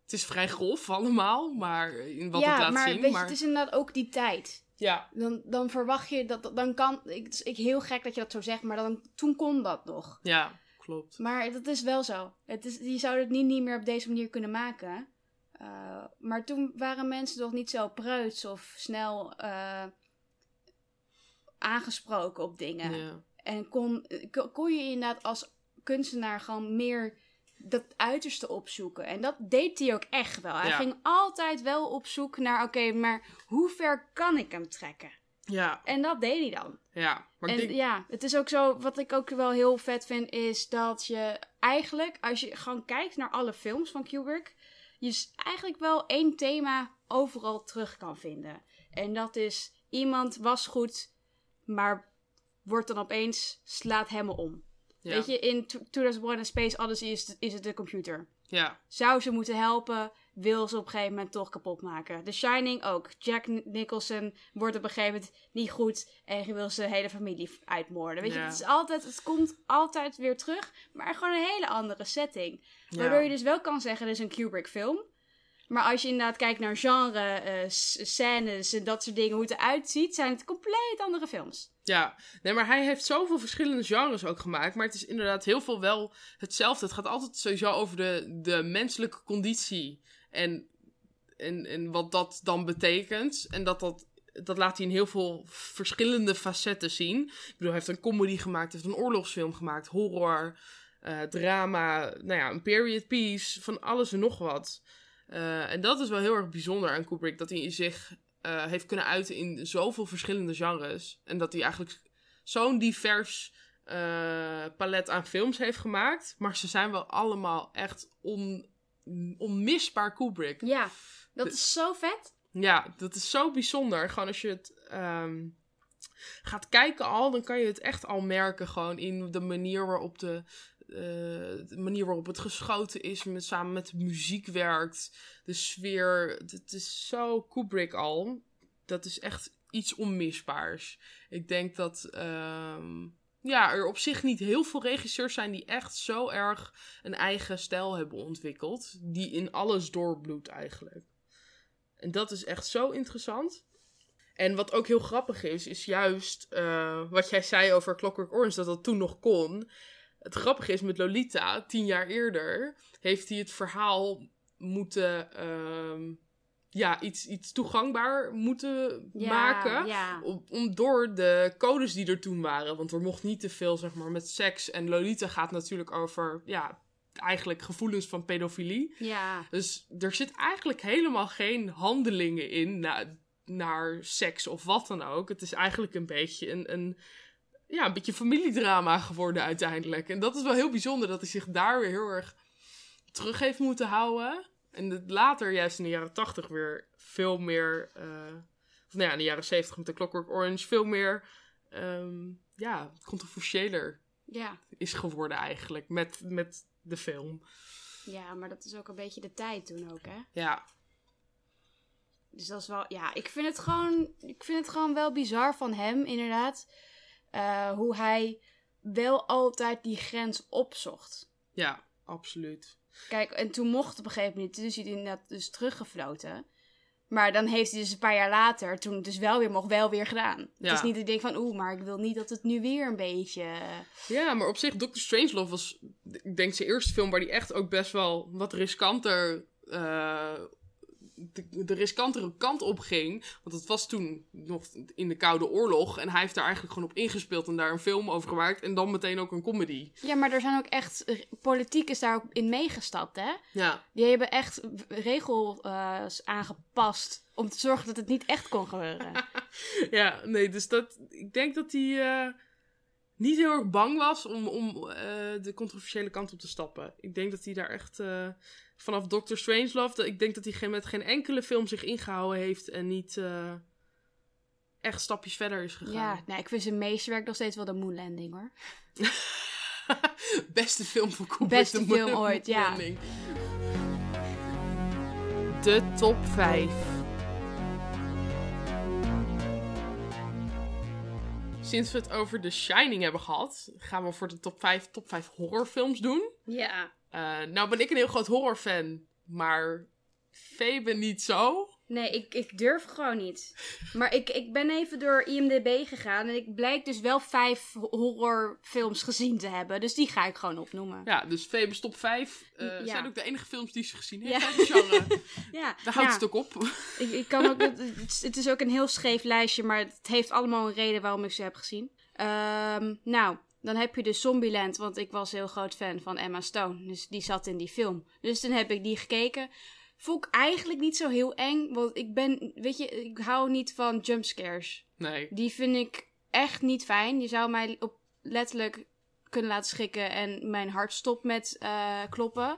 [SPEAKER 1] het is vrij grof allemaal, maar in wat
[SPEAKER 2] ja
[SPEAKER 1] het laat
[SPEAKER 2] maar
[SPEAKER 1] zien.
[SPEAKER 2] weet je,
[SPEAKER 1] maar
[SPEAKER 2] het is inderdaad ook die tijd.
[SPEAKER 1] Ja,
[SPEAKER 2] Dan, dan verwacht je dat, dan kan, ik, het is ik heel gek dat je dat zo zegt, maar dan, toen kon dat nog.
[SPEAKER 1] ja, klopt.
[SPEAKER 2] Maar dat is wel zo. Het is, je zou het niet, niet meer op deze manier kunnen maken. Uh, maar toen waren mensen nog niet zo preuts of snel uh, aangesproken op dingen.
[SPEAKER 1] Ja.
[SPEAKER 2] En kon, kon je inderdaad als kunstenaar gewoon meer dat uiterste opzoeken. En dat deed hij ook echt wel. Hij
[SPEAKER 1] Ja.
[SPEAKER 2] ging altijd wel op zoek naar, oké, okay, maar hoe ver kan ik hem trekken?
[SPEAKER 1] Ja.
[SPEAKER 2] En dat deed hij dan.
[SPEAKER 1] Ja, maar
[SPEAKER 2] en
[SPEAKER 1] denk...
[SPEAKER 2] ja, het is ook zo, wat ik ook wel heel vet vind, is dat je eigenlijk, als je gewoon kijkt naar alle films van Kubrick, je eigenlijk wel één thema overal terug kan vinden. En dat is, iemand was goed, maar wordt dan opeens, slaat helemaal om.
[SPEAKER 1] Ja.
[SPEAKER 2] Weet je, in 2001 A Space Odyssey is, is het de computer.
[SPEAKER 1] Ja,
[SPEAKER 2] Zou ze moeten helpen, wil ze op een gegeven moment toch kapot maken. The Shining ook. Jack Nicholson wordt op een gegeven moment niet goed en wil zijn hele familie uitmoorden. Weet je, het, is altijd, het komt altijd weer terug, maar gewoon een hele andere setting. Waardoor je dus wel kan zeggen, dit is een Kubrick film. Maar als je inderdaad kijkt naar genre, s- scènes en dat soort dingen, hoe het eruit ziet, zijn het compleet andere films.
[SPEAKER 1] Ja, nee, maar hij heeft zoveel verschillende genres ook gemaakt. Maar het is inderdaad heel veel wel hetzelfde. Het gaat altijd sowieso over de, de menselijke conditie. En, en, en wat dat dan betekent. En dat, dat, dat laat hij in heel veel verschillende facetten zien. Ik bedoel, hij heeft een comedy gemaakt, heeft een oorlogsfilm gemaakt, horror, eh, drama, nou ja, een period piece, van alles en nog wat. Eh, en dat is wel heel erg bijzonder aan Kubrick, dat hij zich eh, heeft kunnen uiten in zoveel verschillende genres. En dat hij eigenlijk zo'n divers eh, palet aan films heeft gemaakt. Maar ze zijn wel allemaal echt on, onmisbaar Kubrick.
[SPEAKER 2] Ja, dat
[SPEAKER 1] De-
[SPEAKER 2] is zo vet.
[SPEAKER 1] Ja, dat is zo bijzonder. Gewoon als je het ehm, gaat kijken al, dan kan je het echt al merken. Gewoon in de manier waarop de, de manier waarop het geschoten is, met, samen met de muziek werkt, de sfeer. Het is zo Kubrick al. Dat is echt iets onmisbaars. Ik denk dat ehm, ja, er op zich niet heel veel regisseurs zijn die echt zo erg een eigen stijl hebben ontwikkeld. Die in alles doorbloedt eigenlijk. En dat is echt zo interessant. En wat ook heel grappig is, is juist eh, wat jij zei over Clockwork Orange, dat dat toen nog kon. Het grappige is met Lolita, tien jaar eerder, heeft hij het verhaal moeten, ehm, ja, iets, iets toegankbaar moeten
[SPEAKER 2] Ja,
[SPEAKER 1] maken.
[SPEAKER 2] ja.
[SPEAKER 1] Om, om door de codes die er toen waren. Want er mocht niet te veel, zeg maar, met seks. En Lolita gaat natuurlijk over, ja, eigenlijk gevoelens van pedofilie.
[SPEAKER 2] Ja.
[SPEAKER 1] Dus er zit eigenlijk helemaal geen handelingen in na- naar seks of wat dan ook. Het is eigenlijk een beetje een, een, ja, een beetje familiedrama geworden uiteindelijk. En dat is wel heel bijzonder dat hij zich daar weer heel erg terug heeft moeten houden. En het later, juist in de jaren tachtig, weer veel meer... eh, of nou ja, in de jaren zeventig met de Clockwork Orange... veel meer, ehm, ja, controversiëler
[SPEAKER 2] Ja.
[SPEAKER 1] is geworden eigenlijk met, met de film.
[SPEAKER 2] ja, maar dat is ook een beetje de tijd toen ook, hè?
[SPEAKER 1] Ja,
[SPEAKER 2] Dus dat is wel, ja, ik vind het gewoon, ik vind het gewoon wel bizar van hem, inderdaad. Eh, hoe hij wel altijd die grens opzocht.
[SPEAKER 1] ja, absoluut.
[SPEAKER 2] Kijk, en toen mocht het op een gegeven moment, dus hij inderdaad dus teruggefloten. Maar dan heeft hij dus een paar jaar later, toen het dus wel weer mocht, wel weer gedaan.
[SPEAKER 1] Ja.
[SPEAKER 2] Het is niet ik denk van, oeh, maar ik wil niet dat het nu weer een beetje... eh,
[SPEAKER 1] Ja, maar op zich, Doctor Strangelove was, ik denk, zijn eerste film waar hij echt ook best wel wat riskanter, eh, de, de riskantere kant op ging. Want het was toen nog in de Koude Oorlog en hij heeft daar eigenlijk gewoon op ingespeeld en daar een film over gemaakt en dan meteen ook een comedy.
[SPEAKER 2] Ja, maar er zijn ook echt, politiek is daar ook in meegestapt, hè?
[SPEAKER 1] Ja,
[SPEAKER 2] Die hebben echt regels eh, aangepast om te zorgen dat het niet echt kon gebeuren.
[SPEAKER 1] ja, nee, dus dat, ik denk dat hij eh, niet heel erg bang was om, om eh, de controversiële kant op te stappen. Ik denk dat hij daar echt vanaf Doctor Strangelove, dat, ik denk dat hij geen, met geen enkele film zich ingehouden heeft en niet eh, echt stapjes verder is gegaan.
[SPEAKER 2] ja, nou, ik vind zijn meesterwerk nog steeds wel de Moon Landing, hoor.
[SPEAKER 1] Beste film van Kubrick.
[SPEAKER 2] Beste
[SPEAKER 1] de
[SPEAKER 2] film
[SPEAKER 1] Moon
[SPEAKER 2] ooit, ja.
[SPEAKER 1] Landing. De top 5. Sinds we het over The Shining hebben gehad, gaan we voor de top 5, top 5 horrorfilms doen.
[SPEAKER 2] Ja.
[SPEAKER 1] Eh, nou ben ik een heel groot horrorfan, maar Febe niet zo.
[SPEAKER 2] Nee, ik, ik durf gewoon niet. Maar ik, ik ben even door IMDb gegaan en ik blijk dus wel vijf horrorfilms gezien te hebben. Dus die ga ik gewoon opnoemen.
[SPEAKER 1] Ja, dus Febe's top 5 eh,
[SPEAKER 2] Ja.
[SPEAKER 1] zijn ook de enige films die ze gezien heeft
[SPEAKER 2] Ja.
[SPEAKER 1] genre.
[SPEAKER 2] Ja,
[SPEAKER 1] Daar houdt
[SPEAKER 2] ja.
[SPEAKER 1] het ook op.
[SPEAKER 2] Ik, ik kan ook, het, is- het is ook een heel scheef lijstje, maar het heeft allemaal een reden waarom ik ze heb gezien. Ehm, nou, dan heb je dus Zombieland, want ik was heel groot fan van Emma Stone. Dus die zat in die film. Dus toen heb ik die gekeken. Vond ik eigenlijk niet zo heel eng, want ik ben, weet je, ik hou niet van jumpscares.
[SPEAKER 1] Nee.
[SPEAKER 2] Die vind ik echt niet fijn. Je zou mij op letterlijk kunnen laten schrikken en mijn hart stopt met eh, kloppen.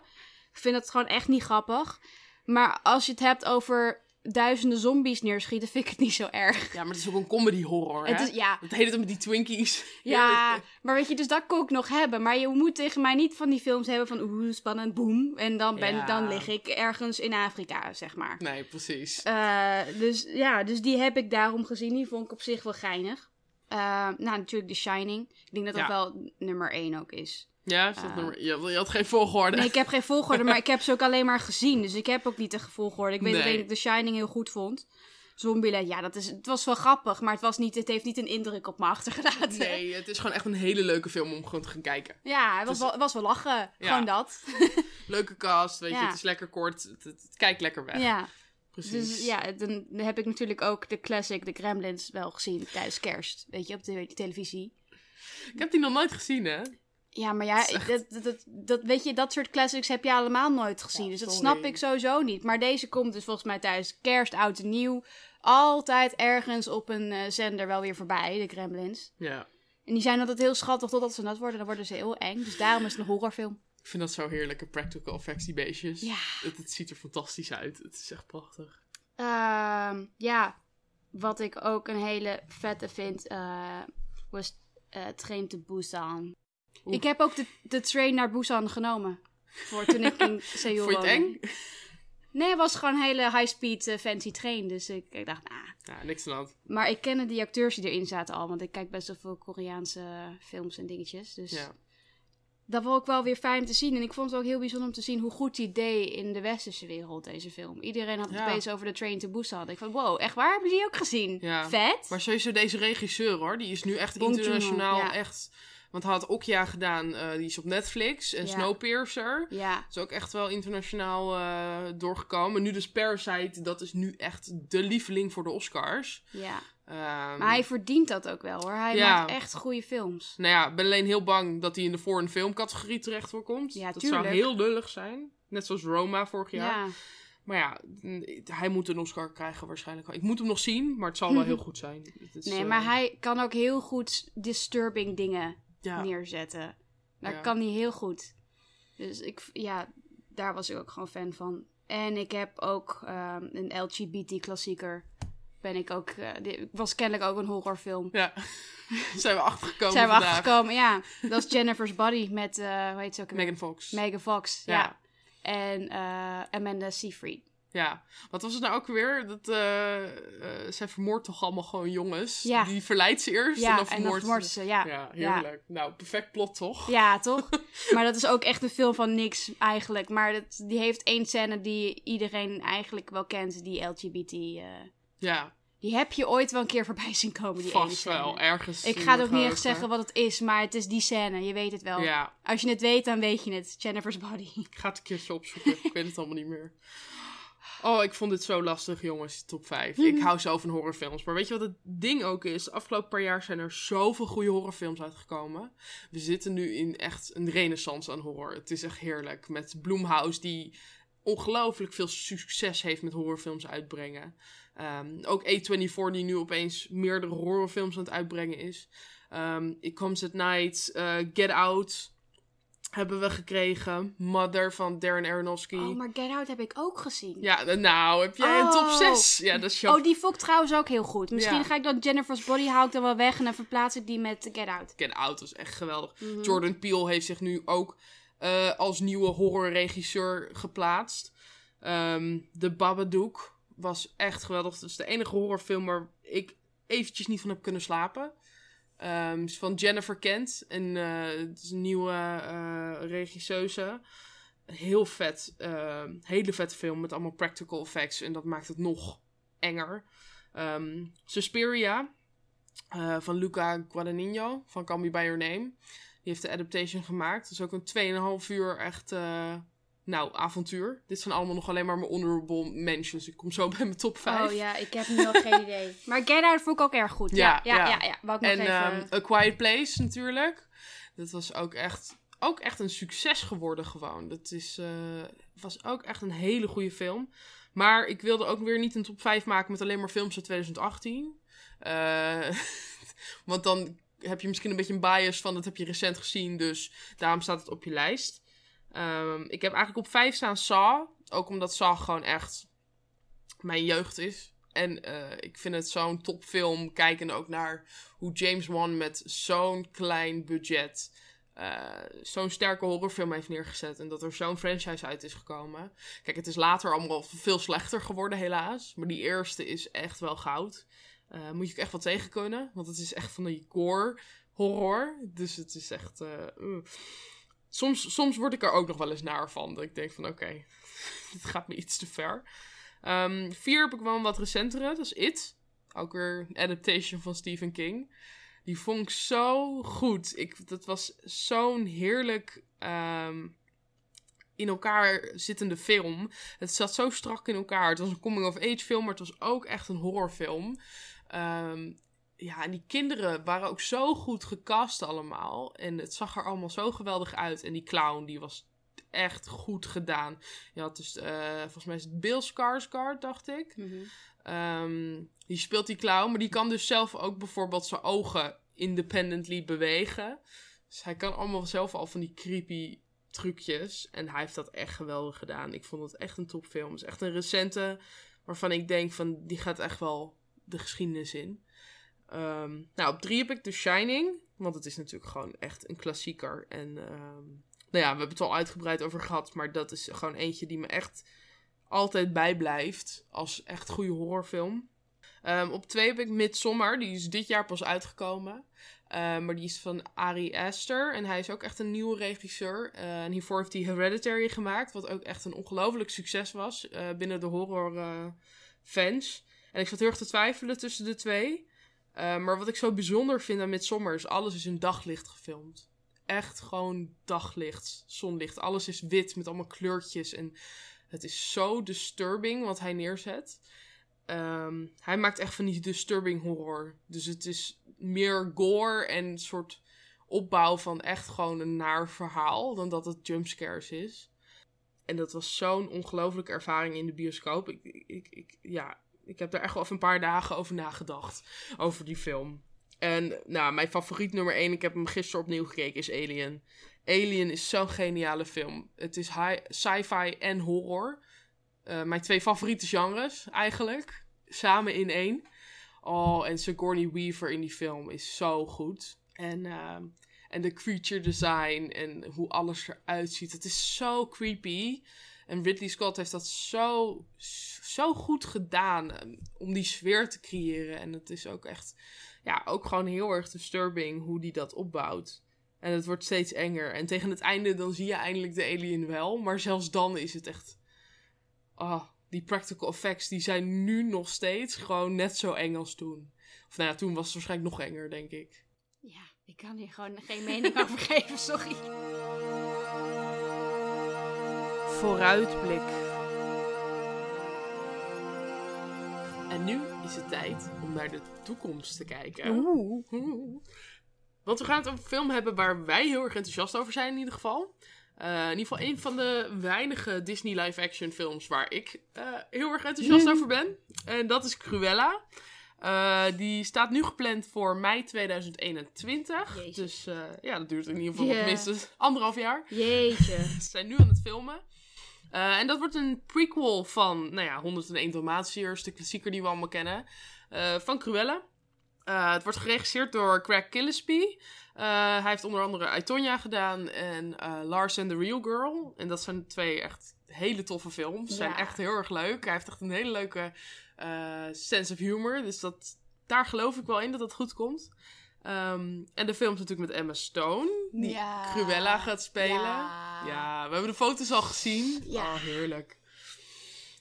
[SPEAKER 2] Ik vind dat gewoon echt niet grappig. Maar als je het hebt over duizenden zombies neerschieten, vind ik het niet zo erg.
[SPEAKER 1] Ja, maar het is ook een comedy horror,
[SPEAKER 2] Het
[SPEAKER 1] hè?
[SPEAKER 2] is- ja.
[SPEAKER 1] Het hele tijd met die Twinkies.
[SPEAKER 2] Ja, maar weet je, dus dat kon ik nog hebben. Maar je moet tegen mij niet van die films hebben van oeh, spannend, boem. En dan, ben,
[SPEAKER 1] Ja.
[SPEAKER 2] dan lig ik ergens in Afrika, zeg maar.
[SPEAKER 1] Nee, precies.
[SPEAKER 2] Eh, dus ja, dus die heb ik daarom gezien. Die vond ik op zich wel geinig. Eh, nou, natuurlijk The Shining. Ik denk dat dat
[SPEAKER 1] Ja.
[SPEAKER 2] wel nummer 1 ook is.
[SPEAKER 1] Ja, is dat nummer- je, had- je had geen volgorde.
[SPEAKER 2] Nee, ik heb geen volgorde, maar ik heb ze ook alleen maar gezien. Dus ik heb ook niet de volgorde. Ik weet
[SPEAKER 1] Nee.
[SPEAKER 2] alleen dat ik The Shining heel goed vond. Zombieland, ja, dat is, het was wel grappig, maar het, was niet, het heeft niet een indruk op me achtergelaten.
[SPEAKER 1] Nee, het is gewoon echt een hele leuke film om gewoon te gaan kijken.
[SPEAKER 2] Ja, het was,
[SPEAKER 1] Dus-
[SPEAKER 2] wel, was wel lachen.
[SPEAKER 1] Ja.
[SPEAKER 2] Gewoon dat.
[SPEAKER 1] Leuke cast, weet je, het is lekker kort. Het, het, het kijkt lekker weg.
[SPEAKER 2] Ja.
[SPEAKER 1] Precies.
[SPEAKER 2] Dus ja, dan heb ik natuurlijk ook de classic, de Gremlins, wel gezien tijdens kerst. Weet je, op de televisie.
[SPEAKER 1] Ik heb die nog nooit gezien, hè?
[SPEAKER 2] Ja, maar ja, dat, dat, dat, dat- weet je, dat soort classics heb je allemaal nooit gezien. dus dat snap ik sowieso niet. Maar deze komt dus volgens mij tijdens kerst, oud en nieuw, altijd ergens op een eh, zender wel weer voorbij, de Gremlins.
[SPEAKER 1] Ja.
[SPEAKER 2] En die zijn altijd heel schattig totdat ze nat worden. Dan worden ze heel eng. Dus daarom is het een horrorfilm.
[SPEAKER 1] Ik vind dat zo heerlijke practical effects, die beestjes.
[SPEAKER 2] Ja.
[SPEAKER 1] Het, het ziet er fantastisch uit. Het is echt prachtig.
[SPEAKER 2] Ehm, ja, wat ik ook een hele vette vind, eh, was eh Train to Busan.
[SPEAKER 1] Oeh.
[SPEAKER 2] Ik heb ook de, de train naar Busan genomen. Voor toen ik in Seoul
[SPEAKER 1] Vond je het eng?
[SPEAKER 2] Nee, het was gewoon een hele high-speed eh, fancy train. Dus ik, ik dacht, nou.
[SPEAKER 1] Ja, niks aan de hand.
[SPEAKER 2] Maar ik kende die acteurs die erin zaten al. Want ik kijk best wel veel Koreaanse films en dingetjes. Dus
[SPEAKER 1] Ja.
[SPEAKER 2] dat was ook wel weer fijn te zien. En ik vond het ook heel bijzonder om te zien hoe goed die deed in de westerse wereld, deze film. Iedereen had het
[SPEAKER 1] Ja.
[SPEAKER 2] opeens over de Train to Busan. Ik van, wow, echt waar? Hebben die ook gezien?
[SPEAKER 1] Ja.
[SPEAKER 2] Vet.
[SPEAKER 1] Maar sowieso deze regisseur, hoor. Die is nu echt internationaal echt... Want hij had Okja gedaan, eh, die is op Netflix. En
[SPEAKER 2] Ja.
[SPEAKER 1] Snowpiercer.
[SPEAKER 2] Ja.
[SPEAKER 1] Is ook echt wel internationaal eh, doorgekomen. Nu dus Parasite, dat is nu echt de lieveling voor de Oscars.
[SPEAKER 2] Ja.
[SPEAKER 1] Ehm,
[SPEAKER 2] Maar hij verdient dat ook wel hoor. Hij
[SPEAKER 1] Ja.
[SPEAKER 2] maakt echt goede films.
[SPEAKER 1] Nou ja, ik ben alleen heel bang dat hij in de foreign film categorie terecht voor komt.
[SPEAKER 2] Ja,
[SPEAKER 1] dat
[SPEAKER 2] tuurlijk.
[SPEAKER 1] zou heel lullig zijn. Net zoals Roma vorig jaar.
[SPEAKER 2] Ja.
[SPEAKER 1] Maar ja, n- hij moet een Oscar krijgen waarschijnlijk. Ik moet hem nog zien, maar het zal wel heel goed zijn. Is,
[SPEAKER 2] Nee,
[SPEAKER 1] eh,
[SPEAKER 2] maar hij kan ook heel goed disturbing dingen
[SPEAKER 1] Ja.
[SPEAKER 2] neerzetten. Daar
[SPEAKER 1] Ja.
[SPEAKER 2] kan hij heel goed. Dus ik, ja, daar was ik ook gewoon fan van. En ik heb ook ehm, een LGBT-klassieker. Ben ik ook, eh, die was kennelijk ook een horrorfilm.
[SPEAKER 1] Ja, zijn we achtergekomen
[SPEAKER 2] Zijn we
[SPEAKER 1] vandaag.
[SPEAKER 2] achtergekomen, ja. Dat is Jennifer's Body met, eh hoe heet ze ook?
[SPEAKER 1] Megan Fox.
[SPEAKER 2] Megan Fox, ja.
[SPEAKER 1] Ja.
[SPEAKER 2] En eh, Amanda Seyfried.
[SPEAKER 1] Ja, wat was het nou ook weer? Dat, eh, zij vermoordt toch allemaal gewoon jongens?
[SPEAKER 2] Ja.
[SPEAKER 1] Die verleidt ze eerst
[SPEAKER 2] Ja,
[SPEAKER 1] en dan vermoordt
[SPEAKER 2] ze, ja.
[SPEAKER 1] Ja,
[SPEAKER 2] Ja.
[SPEAKER 1] heerlijk. Nou, perfect plot toch?
[SPEAKER 2] Ja, toch? maar dat is ook echt een film van niks eigenlijk. Maar dat, die heeft één scène die iedereen eigenlijk wel kent, die LGBT. eh,
[SPEAKER 1] Ja,
[SPEAKER 2] die heb je ooit wel een keer voorbij zien komen, die
[SPEAKER 1] vast wel. Ergens
[SPEAKER 2] Ik ga het ook niet echt zeggen wat het is, maar het is die scène. Je weet het wel.
[SPEAKER 1] Ja.
[SPEAKER 2] Als je het weet, dan weet je het. Jennifer's Body.
[SPEAKER 1] Ik ga het een keertje opzoeken. ik weet het allemaal niet meer. Oh, ik vond dit zo lastig, jongens, top 5. Ik
[SPEAKER 2] Mhm.
[SPEAKER 1] hou zo van horrorfilms. Maar weet je wat het ding ook is? De afgelopen paar jaar zijn er zoveel goede horrorfilms uitgekomen. We zitten nu in echt een renaissance aan horror. Het is echt heerlijk. Met Blumhouse, die ongelooflijk veel succes heeft met horrorfilms uitbrengen. Ehm, ook A24, die nu opeens meerdere horrorfilms aan het uitbrengen is. Ehm It Comes at Night, eh, Get Out hebben we gekregen. Mother van Darren Aronofsky.
[SPEAKER 2] Oh, maar Get Out heb ik ook gezien.
[SPEAKER 1] Ja, nou, heb jij een top
[SPEAKER 2] Oh.
[SPEAKER 1] 6? Ja, dat is jouw...
[SPEAKER 2] Oh, die vond ik trouwens ook heel goed. Misschien
[SPEAKER 1] Ja.
[SPEAKER 2] ga ik dan Jennifer's Body haal ik dan wel weg en dan verplaats ik die met Get Out.
[SPEAKER 1] Get Out was echt geweldig.
[SPEAKER 2] Mhm.
[SPEAKER 1] Jordan Peele heeft zich nu ook eh, als nieuwe horrorregisseur geplaatst. Ehm The Babadook was echt geweldig. Dat is de enige horrorfilm waar ik eventjes niet van heb kunnen slapen. Ehm, is van Jennifer Kent. En eh, een nieuwe eh regisseuse. Heel vet. eh, hele vette film met allemaal practical effects. En dat maakt het nog enger. Ehm Suspiria. eh, van Luca Guadagnino. Van Call Me By Your Name. Die heeft de adaptation gemaakt. Dat is ook een 2,5 uur echt... nou, avontuur. Dit zijn allemaal nog alleen maar mijn honorable mentions. Ik kom zo bij mijn top 5.
[SPEAKER 2] Oh ja, ik heb nu nog geen idee. Maar Get Out vond ik ook erg goed. Ja, ja, ja. ja, ik
[SPEAKER 1] En
[SPEAKER 2] even...
[SPEAKER 1] ehm, A Quiet Place natuurlijk. Dat was ook echt, ook echt een succes geworden gewoon. Dat is, eh, was ook echt een hele goede film. Maar ik wilde ook weer niet een top 5 maken met alleen maar films uit 2018. Eh, want dan heb je misschien een beetje een bias van dat heb je recent gezien. Dus daarom staat het op je lijst. Ehm, ik heb eigenlijk op 5 staan Saw. Ook omdat Saw gewoon echt mijn jeugd is. En eh, ik vind het zo'n topfilm. Kijken ook naar hoe James Wan met zo'n klein budget eh, zo'n sterke horrorfilm heeft neergezet. En dat er zo'n franchise uit is gekomen. Kijk, het is later allemaal veel slechter geworden, helaas. Maar die eerste is echt wel goud. Uh, moet je ook echt wat tegen kunnen. Want het is echt van die gore horror. Dus het is echt. Soms, soms word ik er ook nog wel eens naar van. Dat ik denk van oké, okay, dit gaat me iets te ver. Um, vier heb ik wel een wat recentere. Dat is It. Ook weer een adaptation van Stephen King. Die vond ik zo goed. Ik, dat was zo'n heerlijk um, in elkaar zittende film. Het zat zo strak in elkaar. Het was een coming-of-age film, maar het was ook echt een horrorfilm. Um, ja, en die kinderen waren ook zo goed gecast allemaal. En het zag er allemaal zo geweldig uit. En die clown, die was echt goed gedaan. Je had dus, uh, volgens mij is het Bill Skarsgård, dacht ik. Mm -hmm. um, die speelt die clown, maar die kan dus zelf ook bijvoorbeeld zijn ogen independently bewegen. Dus hij kan allemaal zelf al van die creepy trucjes. En hij heeft dat echt geweldig gedaan. Ik vond het echt een topfilm. Het is echt een recente waarvan ik denk van die gaat echt wel de geschiedenis in. Um, nou, op drie heb ik The Shining. Want het is natuurlijk gewoon echt een klassieker. En um, nou ja, we hebben het al uitgebreid over gehad. Maar dat is gewoon eentje die me echt altijd bijblijft. Als echt goede horrorfilm. Um, op twee heb ik Midsommar. Die is dit jaar pas uitgekomen. Maar die is van Ari Aster. En hij is ook echt een nieuwe regisseur. Uh, en hiervoor heeft hij Hereditary gemaakt. Wat ook echt een ongelooflijk succes was uh, binnen de horror fans. En ik zat heel erg te twijfelen tussen de twee. Maar wat ik zo bijzonder vind aan Midsommar is alles is in daglicht gefilmd. Echt gewoon daglicht, zonlicht. Alles is wit met allemaal kleurtjes. En het is zo disturbing wat hij neerzet. Um, hij maakt echt van die disturbing horror. Dus het is meer gore en soort opbouw van echt gewoon een naar verhaal dan dat het jumpscares is. En dat was zo'n ongelofelijke ervaring in de bioscoop. Ik, ik, ik, ja, ik heb daar echt wel even een paar dagen over nagedacht. Over die film. En nou, mijn favoriet nummer 1, ik heb hem gisteren opnieuw gekeken, is Alien. Alien is zo'n geniale film. Het is sci-fi en horror. Uh, mijn twee favoriete genres, eigenlijk. Samen in één. Oh, en Sigourney Weaver in die film is zo goed. En, uh, en de creature design en hoe alles eruit ziet. Het is zo creepy. En Ridley Scott heeft dat zo, zo goed gedaan om die sfeer te creëren. En het is ook echt, ja, ook gewoon heel erg disturbing hoe die dat opbouwt. En het wordt steeds enger. En tegen het einde dan zie je eindelijk de alien wel. Maar zelfs dan is het echt... Oh, die practical effects die zijn nu nog steeds gewoon net zo eng als toen. Of nou ja, toen was het waarschijnlijk nog enger, denk ik.
[SPEAKER 2] Ja, ik kan hier gewoon geen mening over geven, sorry.
[SPEAKER 1] Vooruitblik. En nu is het tijd om naar de toekomst te kijken.
[SPEAKER 2] Oeh.
[SPEAKER 1] Want we gaan het over een film hebben waar wij heel erg enthousiast over zijn in ieder geval. Uh, in ieder geval een van de weinige Disney live-action films waar ik uh, heel erg enthousiast over ben. En dat is Cruella. Uh, die staat nu gepland voor mei 2021.
[SPEAKER 2] Jeetje.
[SPEAKER 1] Dus ja, dat duurt in ieder geval yeah. minstens anderhalf jaar.
[SPEAKER 2] Jeetje.
[SPEAKER 1] Ze zijn nu aan het filmen. En dat wordt een prequel van, nou ja, 101 Dalmatiërs, de klassieker die we allemaal kennen. van Cruella. Uh, het wordt geregisseerd door Craig Gillespie. Hij heeft onder andere Aitonia gedaan en Lars and the Real Girl. En dat zijn twee echt hele toffe films. Ze zijn echt heel erg leuk. Hij heeft echt een hele leuke sense of humor. Dus dat, daar geloof ik wel in dat dat goed komt. Um, en de film is natuurlijk met Emma Stone, die
[SPEAKER 2] ja.
[SPEAKER 1] Cruella gaat spelen.
[SPEAKER 2] Ja.
[SPEAKER 1] ja. we hebben de foto's al gezien.
[SPEAKER 2] Ja.
[SPEAKER 1] Oh, heerlijk.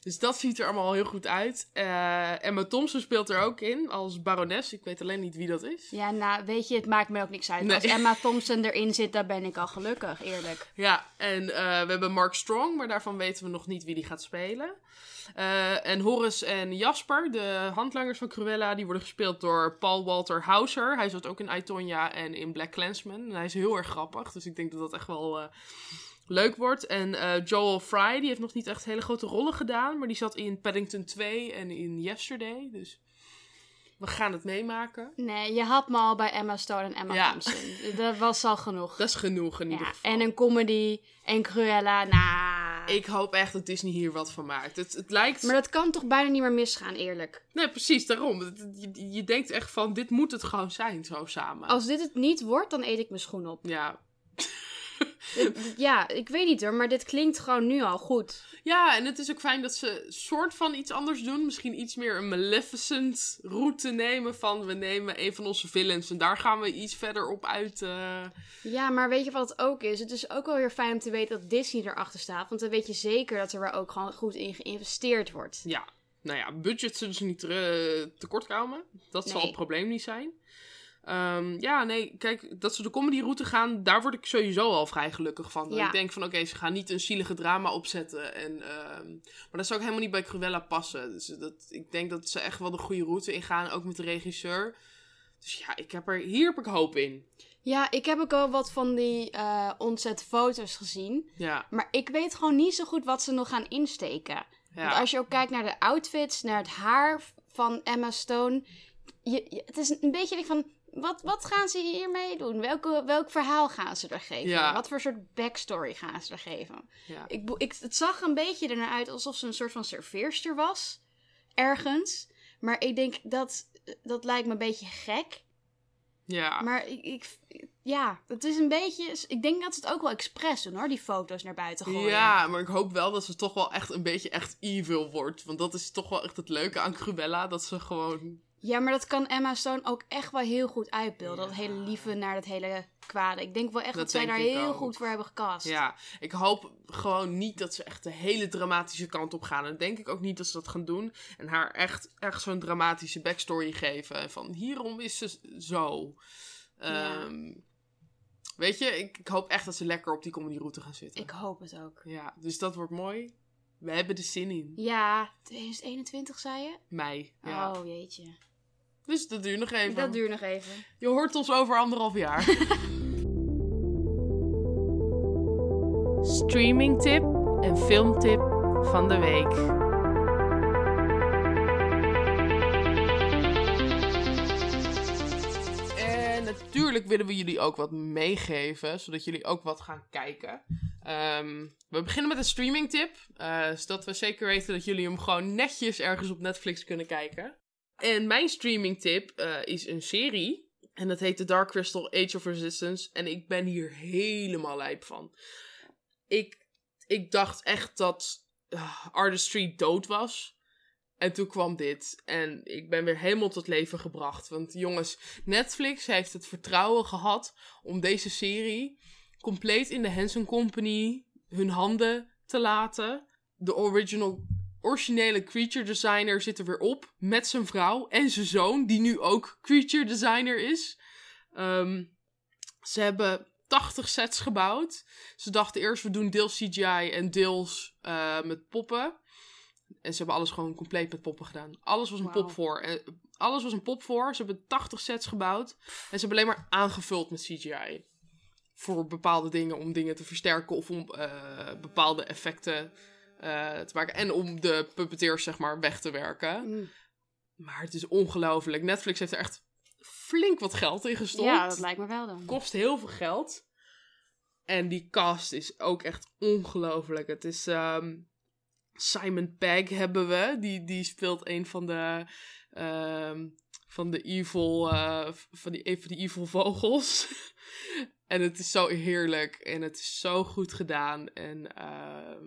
[SPEAKER 1] Dus dat ziet er allemaal heel goed uit. Uh, Emma Thompson speelt er ook in als barones. Ik weet alleen niet wie dat is.
[SPEAKER 2] Ja, nou, weet je, het maakt me ook niks uit.
[SPEAKER 1] Nee.
[SPEAKER 2] Als Emma Thompson erin zit, dan ben ik al gelukkig, eerlijk.
[SPEAKER 1] Ja, en uh, we hebben Mark Strong, maar daarvan weten we nog niet wie die gaat spelen. Uh, en Horace en Jasper, de handlangers van Cruella, die worden gespeeld door Paul Walter Hauser. Hij zat ook in Aitonia en in Black Clansman. En hij is heel erg grappig, dus ik denk dat dat echt wel leuk wordt. En uh, Joel Fry, die heeft nog niet echt hele grote rollen gedaan. Maar die zat in Paddington 2 en in Yesterday. Dus we gaan het meemaken.
[SPEAKER 2] Nee, je had me al bij Emma Stone en Emma
[SPEAKER 1] Ja.
[SPEAKER 2] Thompson. Dat was al genoeg.
[SPEAKER 1] Dat is genoeg in ieder
[SPEAKER 2] Ja,
[SPEAKER 1] geval.
[SPEAKER 2] en een comedy en Cruella, nou...
[SPEAKER 1] Ik hoop echt dat Disney hier wat van maakt. Het, het lijkt...
[SPEAKER 2] Maar dat kan toch bijna niet meer misgaan, eerlijk.
[SPEAKER 1] Nee, precies, daarom. Je, je denkt echt van, dit moet het gewoon zijn, zo samen.
[SPEAKER 2] Als dit het niet wordt, dan eet ik mijn schoen op.
[SPEAKER 1] Ja.
[SPEAKER 2] Ja, ik weet niet hoor, maar dit klinkt gewoon nu al goed.
[SPEAKER 1] ja, en het is ook fijn dat ze soort van iets anders doen. Misschien iets meer een Maleficent route nemen van... we nemen een van onze villains en daar gaan we iets verder op uit... eh.
[SPEAKER 2] Ja, maar weet je wat het ook is? Het is ook wel weer fijn om te weten dat Disney erachter staat. Want dan weet je zeker dat er ook gewoon goed in geïnvesteerd wordt.
[SPEAKER 1] Ja, nou ja, budget zullen ze niet eh, tekort komen. Dat zal het probleem niet zijn. Ehm, ja, nee, kijk, dat ze de comedyroute gaan, daar word ik sowieso al vrij gelukkig van.
[SPEAKER 2] Ja.
[SPEAKER 1] Ik denk van, oké, ze gaan niet een zielige drama opzetten. En, ehm, maar dat zou ook helemaal niet bij Cruella passen. Dus dat, ik denk dat ze echt wel de goede route ingaan, ook met de regisseur. Dus ja, ik heb er, hier heb ik hoop in.
[SPEAKER 2] Ja, ik heb ook al wat van die ontzet foto's gezien.
[SPEAKER 1] Ja,
[SPEAKER 2] Maar ik weet gewoon niet zo goed wat ze nog gaan insteken. Want als je ook kijkt naar de outfits, naar het haar van Emma Stone. Je, je- het is een beetje van, wat, wat gaan ze hiermee doen? Welke, welk verhaal gaan ze er geven?
[SPEAKER 1] Ja.
[SPEAKER 2] Wat voor soort backstory gaan ze er geven?
[SPEAKER 1] ja.
[SPEAKER 2] Ik, ik, het zag een beetje ernaar uit alsof ze een soort van serveerster was. Ergens. Maar ik denk dat, dat lijkt me een beetje gek.
[SPEAKER 1] ja.
[SPEAKER 2] Maar ik, ik, ja, het is een beetje... Ik denk dat ze het ook wel expres doen hoor, die foto's naar buiten gooien.
[SPEAKER 1] Ja, maar ik hoop wel dat ze toch wel echt een beetje echt evil wordt. Want dat is toch wel echt het leuke aan Cruella. Dat ze gewoon...
[SPEAKER 2] Ja, maar dat kan Emma Stone ook echt wel heel goed uitbeelden. Dat hele lieve naar dat hele kwade. Ik denk wel echt dat,
[SPEAKER 1] Dat
[SPEAKER 2] zij daar heel
[SPEAKER 1] ook.
[SPEAKER 2] goed voor hebben gecast.
[SPEAKER 1] Ja, ik hoop gewoon niet dat ze echt de hele dramatische kant op gaan. En denk ik ook niet dat ze dat gaan doen. En haar echt, echt zo'n dramatische backstory geven. Van hierom is ze zo.
[SPEAKER 2] Ja.
[SPEAKER 1] Ehm, Weet je, ik, ik hoop echt dat ze lekker op die comedyroute gaan zitten.
[SPEAKER 2] Ik hoop het ook.
[SPEAKER 1] Ja, dus dat wordt mooi. We hebben er zin in.
[SPEAKER 2] Ja, 2021 zei je?
[SPEAKER 1] Mei. Ja.
[SPEAKER 2] Oh jeetje.
[SPEAKER 1] Dus dat duurt nog even.
[SPEAKER 2] Dat duurt nog even.
[SPEAKER 1] Je hoort ons over anderhalf jaar. Streaming tip en filmtip van de week. En natuurlijk willen we jullie ook wat meegeven, zodat jullie ook wat gaan kijken. Ehm, we beginnen met een streaming tip, eh, zodat we zeker weten dat jullie hem gewoon netjes ergens op Netflix kunnen kijken. En mijn streaming tip eh, is een serie. En dat heet The Dark Crystal Age of Resistance. En ik ben hier helemaal lijp van. Ik, ik dacht echt dat uh, Artistry dood was. En toen kwam dit. En ik ben weer helemaal tot leven gebracht. Want jongens, Netflix heeft het vertrouwen gehad om deze serie compleet in de Henson Company hun handen te laten. De original, originele creature designer zit er weer op. Met zijn vrouw en zijn zoon, die nu ook creature designer is. Ehm, ze hebben 80 sets gebouwd. Ze dachten eerst, we doen deels CGI en deels eh, met poppen. En ze hebben alles gewoon compleet met poppen gedaan. Alles was een pop voor. En alles was een pop voor. Ze hebben 80 sets gebouwd. En ze hebben alleen maar aangevuld met CGI. Voor bepaalde dingen, om dingen te versterken of om eh, bepaalde effecten te maken. En om de puppeteers, zeg maar, weg te werken.
[SPEAKER 2] Mm.
[SPEAKER 1] Maar het is ongelooflijk. Netflix heeft er echt flink wat geld in gestopt.
[SPEAKER 2] Ja, dat lijkt me wel dan.
[SPEAKER 1] Kost heel veel geld. En die cast is ook echt ongelooflijk. Het is ehm, Simon Pegg hebben we. Die, die speelt een van de ehm, van de evil eh, van die, een van die evil vogels. en het is zo heerlijk en het is zo goed gedaan en ehm,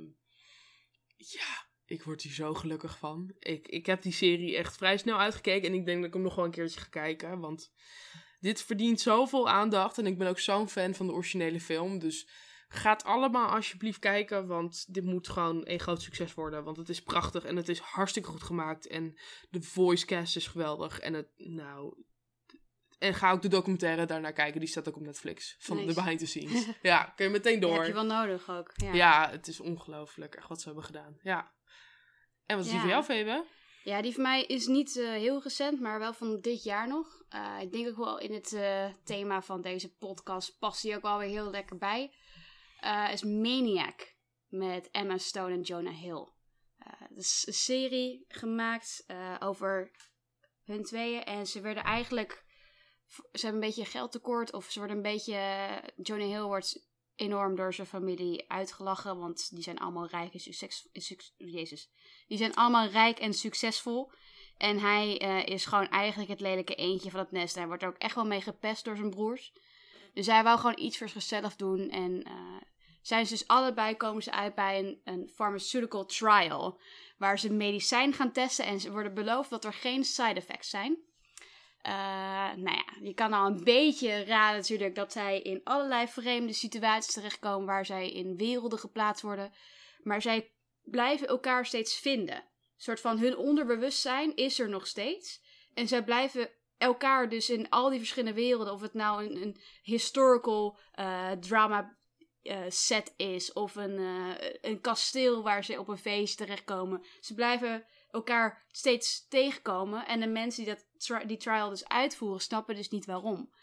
[SPEAKER 1] ja, ik word hier zo gelukkig van. Ik, ik heb die serie echt vrij snel uitgekeken en ik denk dat ik hem nog wel een keertje ga kijken, want dit verdient zoveel aandacht en ik ben ook zo'n fan van de originele film, dus Ga het allemaal alsjeblieft kijken, want dit moet gewoon een groot succes worden. Want het is prachtig en het is hartstikke goed gemaakt. En de voice cast is geweldig. En het, nou... En ga ook de documentaire daarnaar kijken, die staat ook op Netflix. Van
[SPEAKER 2] Nice.
[SPEAKER 1] de behind the scenes. ja, kun je meteen
[SPEAKER 2] Dat
[SPEAKER 1] door.
[SPEAKER 2] heb je wel nodig ook. Ja,
[SPEAKER 1] Ja, het is ongelooflijk echt wat ze hebben gedaan. Ja. En wat is die van jou, Febe?
[SPEAKER 2] Ja, die van mij is niet eh, heel recent, maar wel van dit jaar nog. Eh, ik denk ook wel in het eh, thema van deze podcast past die ook wel weer heel lekker bij. Is Maniac met Emma Stone en Jonah Hill. Het is een serie gemaakt over hun tweeën. En ze werden eigenlijk... Ze hebben een beetje geldtekort of ze worden een beetje... Jonah Hill wordt enorm door zijn familie uitgelachen, want die zijn allemaal rijk en succes, suc- Jezus. Die zijn allemaal rijk en succesvol. En hij eh, is gewoon eigenlijk het lelijke eentje van het nest. Hij wordt er ook echt wel mee gepest door zijn broers. Dus hij wou gewoon iets voor zichzelf doen. En eh, zijn ze dus allebei komen ze uit bij een, een pharmaceutical trial. Waar ze medicijn gaan testen en ze worden beloofd dat er geen side effects zijn. Eh, nou ja, je kan al een beetje raden natuurlijk dat zij in allerlei vreemde situaties terechtkomen waar zij in werelden geplaatst worden. Maar zij blijven elkaar steeds vinden. Een soort van hun onderbewustzijn is er nog steeds. En zij blijven elkaar dus in al die verschillende werelden, of het nou een, een historical eh, drama eh, set is, of een, een kasteel waar ze op een feest terechtkomen. Ze blijven elkaar steeds tegenkomen. En de mensen die dat tri- die trial dus uitvoeren, snappen dus niet waarom.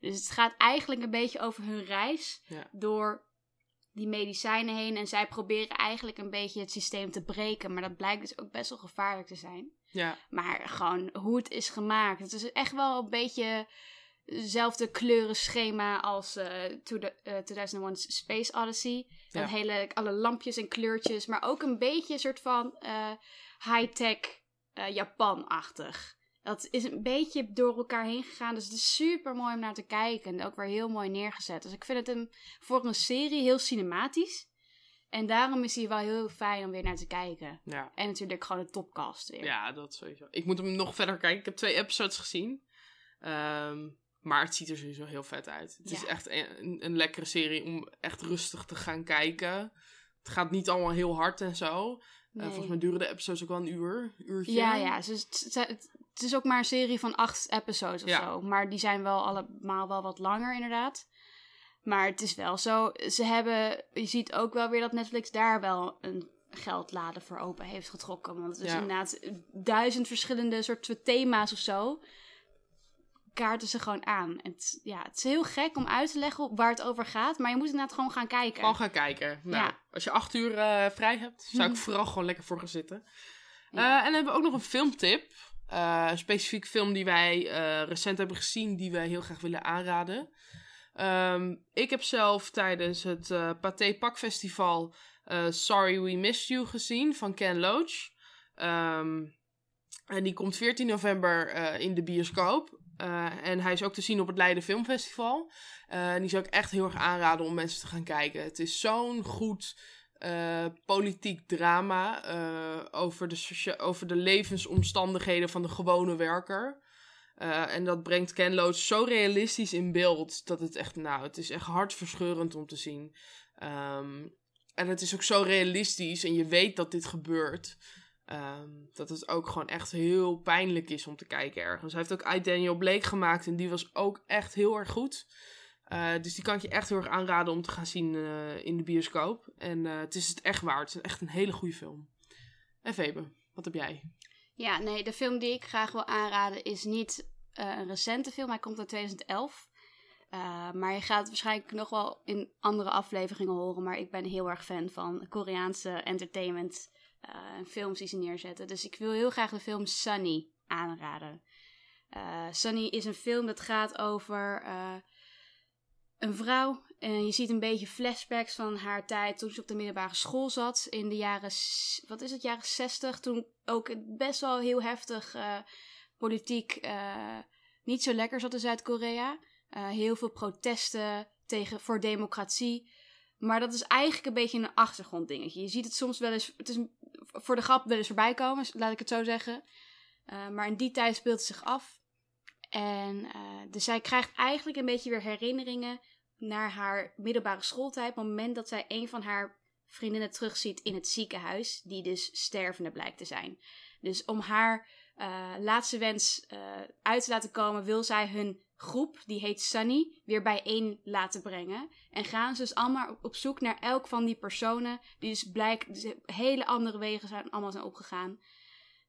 [SPEAKER 2] Dus het gaat eigenlijk een beetje over hun reis
[SPEAKER 1] Ja.
[SPEAKER 2] door die medicijnen heen. En zij proberen eigenlijk een beetje het systeem te breken. Maar dat blijkt dus ook best wel gevaarlijk te zijn.
[SPEAKER 1] Ja.
[SPEAKER 2] Maar gewoon hoe het is gemaakt. Het is echt wel een beetje hetzelfde kleurenschema als eh, to the, eh, 2001 Space Odyssey.
[SPEAKER 1] Ja.
[SPEAKER 2] Dat hele, alle lampjes en kleurtjes. Maar ook een beetje een soort van eh, high-tech eh, Japan-achtig. Dat is een beetje door elkaar heen gegaan. Dus het is super mooi om naar te kijken. En ook weer heel mooi neergezet. Dus ik vind het een, voor een serie heel cinematisch. En daarom is hij wel heel fijn om weer naar te kijken.
[SPEAKER 1] Ja.
[SPEAKER 2] En natuurlijk gewoon de topcast weer.
[SPEAKER 1] Ja, dat sowieso. Ik moet hem nog verder kijken. Ik heb twee episodes gezien. Ehm, maar het ziet er sowieso heel vet uit. Het is echt een, een lekkere serie om echt rustig te gaan kijken. Het gaat niet allemaal heel hard en zo. Eh, volgens mij duren de episodes ook wel een uur. Uurtje.
[SPEAKER 2] Ja, ja. Dus het, het, is ook maar een serie van acht episodes of
[SPEAKER 1] Ja.
[SPEAKER 2] zo. Maar die zijn wel allemaal wel wat langer, inderdaad. Maar het is wel zo. Ze hebben. Je ziet ook wel weer dat Netflix daar wel een geldlade voor open heeft getrokken. Want het is
[SPEAKER 1] Ja.
[SPEAKER 2] inderdaad duizend verschillende soorten thema's of zo. Kaarten ze gewoon aan. En het, ja, het is heel gek om uit te leggen waar het over gaat. Maar je moet inderdaad gewoon gaan kijken.
[SPEAKER 1] Gewoon gaan kijken. Nou,
[SPEAKER 2] Ja.
[SPEAKER 1] Als je acht uur eh, vrij hebt, zou ik vooral gewoon lekker voor gaan zitten. Eh, en dan hebben we ook nog een filmtip. Eh, een specifiek film die wij recent hebben gezien, die wij heel graag willen aanraden. Ehm, ik heb zelf tijdens het Pathé Pak Festival Sorry We Missed You gezien van Ken Loach. Ehm, en die komt 14 november in de bioscoop. Eh, en hij is ook te zien op het Leiden Filmfestival. Eh, en die zou ik echt heel erg aanraden om mensen te gaan kijken. Het is zo'n goed eh, politiek drama over, de over de levensomstandigheden van de gewone werker. En dat brengt Ken Loach zo realistisch in beeld dat het echt, nou, het is echt hartverscheurend om te zien. Ehm, en het is ook zo realistisch en je weet dat dit gebeurt. Ehm, dat het ook gewoon echt heel pijnlijk is om te kijken ergens. Hij heeft ook I, Daniel Blake gemaakt en die was ook echt heel erg goed. Eh, dus die kan ik je echt heel erg aanraden om te gaan zien eh, in de bioscoop. En eh, het is het echt waard. Het is echt een hele goede film. En Febe, wat heb jij?
[SPEAKER 2] Ja, nee, de film die ik graag wil aanraden is niet een recente film. Hij komt uit 2011. Eh, maar je gaat het waarschijnlijk nog wel in andere afleveringen horen. Maar ik ben heel erg fan van Koreaanse entertainment en films die ze neerzetten. Dus ik wil heel graag de film Sunny aanraden. Eh, Sunny is een film dat gaat over eh, een vrouw. En je ziet een beetje flashbacks van haar tijd toen ze op de middelbare school zat. In de jaren, wat is het, jaren 60. Toen ook best wel heel heftig eh, politiek eh, niet zo lekker zat in Zuid-Korea. Eh, heel veel protesten tegen, voor democratie. Maar dat is eigenlijk een beetje een achtergronddingetje. Je ziet het soms wel eens, het is voor de grap wel eens voorbij komen, laat ik het zo zeggen. Eh, maar in die tijd speelt het zich af. En eh, dus zij krijgt eigenlijk een beetje weer herinneringen naar haar middelbare schooltijd. Op het moment dat zij een van haar vriendinnen terugziet in het ziekenhuis, die dus stervende blijkt te zijn. Dus om haar eh, laatste wens uit te laten komen, wil zij hun groep, die heet Sunny, weer bijeen laten brengen. En gaan ze dus allemaal op- zoek naar elk van die personen, die dus blijkt dus hele andere wegen zijn allemaal zijn opgegaan.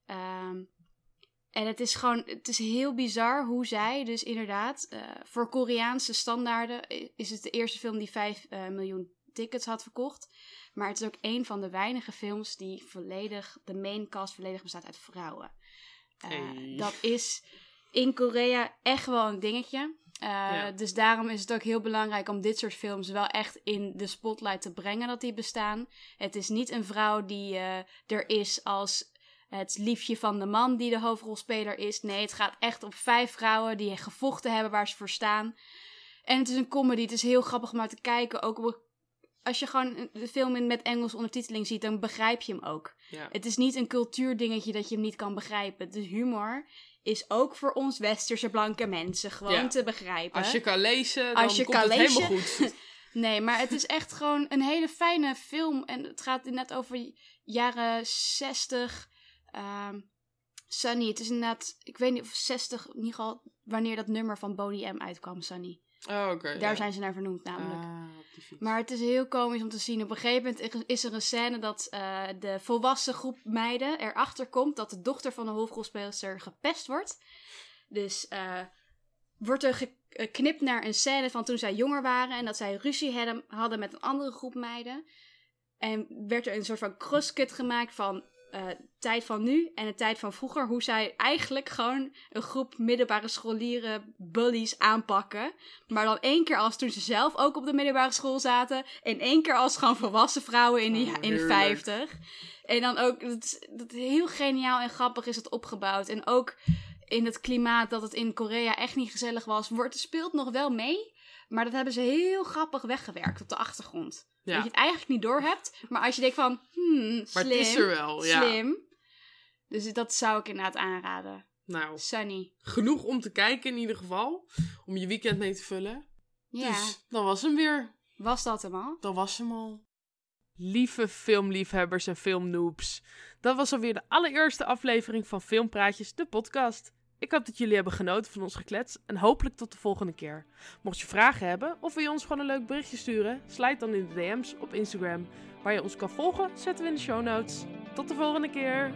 [SPEAKER 2] Ehm, en het is gewoon, het is heel bizar hoe zij dus inderdaad, eh, voor Koreaanse standaarden is het de eerste film die 5 eh, miljoen tickets had verkocht. Maar het is ook een van de weinige films die volledig, de main cast volledig bestaat uit vrouwen. Eh,
[SPEAKER 1] Hey.
[SPEAKER 2] Dat is in Korea echt wel een dingetje. Eh,
[SPEAKER 1] Ja.
[SPEAKER 2] Dus daarom is het ook heel belangrijk om dit soort films wel echt in de spotlight te brengen dat die bestaan. Het is niet een vrouw die eh, er is als het liefje van de man die de hoofdrolspeler is. Nee, het gaat echt om vijf vrouwen die gevochten hebben waar ze voor staan. En het is een comedy, het is heel grappig om naar te kijken. Ook als je gewoon de film in- met Engels ondertiteling ziet, dan begrijp je hem ook.
[SPEAKER 1] Ja.
[SPEAKER 2] Het is niet een cultuurdingetje dat je hem niet kan begrijpen. De humor is ook voor ons westerse blanke mensen gewoon
[SPEAKER 1] Ja.
[SPEAKER 2] te begrijpen.
[SPEAKER 1] Als je kan lezen, dan
[SPEAKER 2] Als je
[SPEAKER 1] komt
[SPEAKER 2] kan
[SPEAKER 1] het
[SPEAKER 2] lezen.
[SPEAKER 1] helemaal goed.
[SPEAKER 2] Nee, maar het is echt gewoon een hele fijne film. En het gaat net over jaren 60. Ehm Sunny, het is inderdaad, ik weet niet of 60, in ieder geval wanneer dat nummer van Bodie M uitkwam, Sunny.
[SPEAKER 1] Oh, oké.
[SPEAKER 2] Daar
[SPEAKER 1] ja.
[SPEAKER 2] zijn ze naar vernoemd namelijk.
[SPEAKER 1] Ah.
[SPEAKER 2] Maar het is heel komisch om te zien. Op een gegeven moment is er een scène dat eh, de volwassen groep meiden erachter komt dat de dochter van de hoofdrolspeelster gepest wordt. Dus eh, wordt er geknipt naar een scène van toen zij jonger waren en dat zij ruzie hadden, hadden met een andere groep meiden. En werd er een soort van crosscut gemaakt van eh, tijd van nu en de tijd van vroeger. Hoe zij eigenlijk gewoon een groep middelbare scholieren bullies aanpakken. Maar dan één keer als toen ze zelf ook op de middelbare school zaten. En één keer als gewoon volwassen vrouwen in de,
[SPEAKER 1] Oh,
[SPEAKER 2] in de
[SPEAKER 1] heerlijk.
[SPEAKER 2] 50. En dan ook, dat heel geniaal en grappig is het opgebouwd. En ook in het klimaat dat het in Korea echt niet gezellig was. Wordt, speelt nog wel mee. Maar dat hebben ze heel grappig weggewerkt op de achtergrond.
[SPEAKER 1] Ja.
[SPEAKER 2] Dat je het eigenlijk niet door hebt. Maar als je denkt van, hmm,
[SPEAKER 1] Maar
[SPEAKER 2] slim.
[SPEAKER 1] het is er wel, ja.
[SPEAKER 2] Slim. Dus dat zou ik inderdaad aanraden.
[SPEAKER 1] Nou,
[SPEAKER 2] Sunny.
[SPEAKER 1] genoeg om te kijken in ieder geval. Om je weekend mee te vullen.
[SPEAKER 2] Ja,
[SPEAKER 1] Dus, dat was hem weer.
[SPEAKER 2] was dat hem al?
[SPEAKER 1] Dat was hem al. Lieve filmliefhebbers en filmnoobs. Dat was alweer de allereerste aflevering van Filmpraatjes, de podcast. Ik hoop dat jullie hebben genoten van ons geklets en hopelijk tot de volgende keer. Mocht je vragen hebben of wil je ons gewoon een leuk berichtje sturen, slijt dan in de DM's op Instagram. Waar je ons kan volgen, zetten we in de show notes. Tot de volgende keer.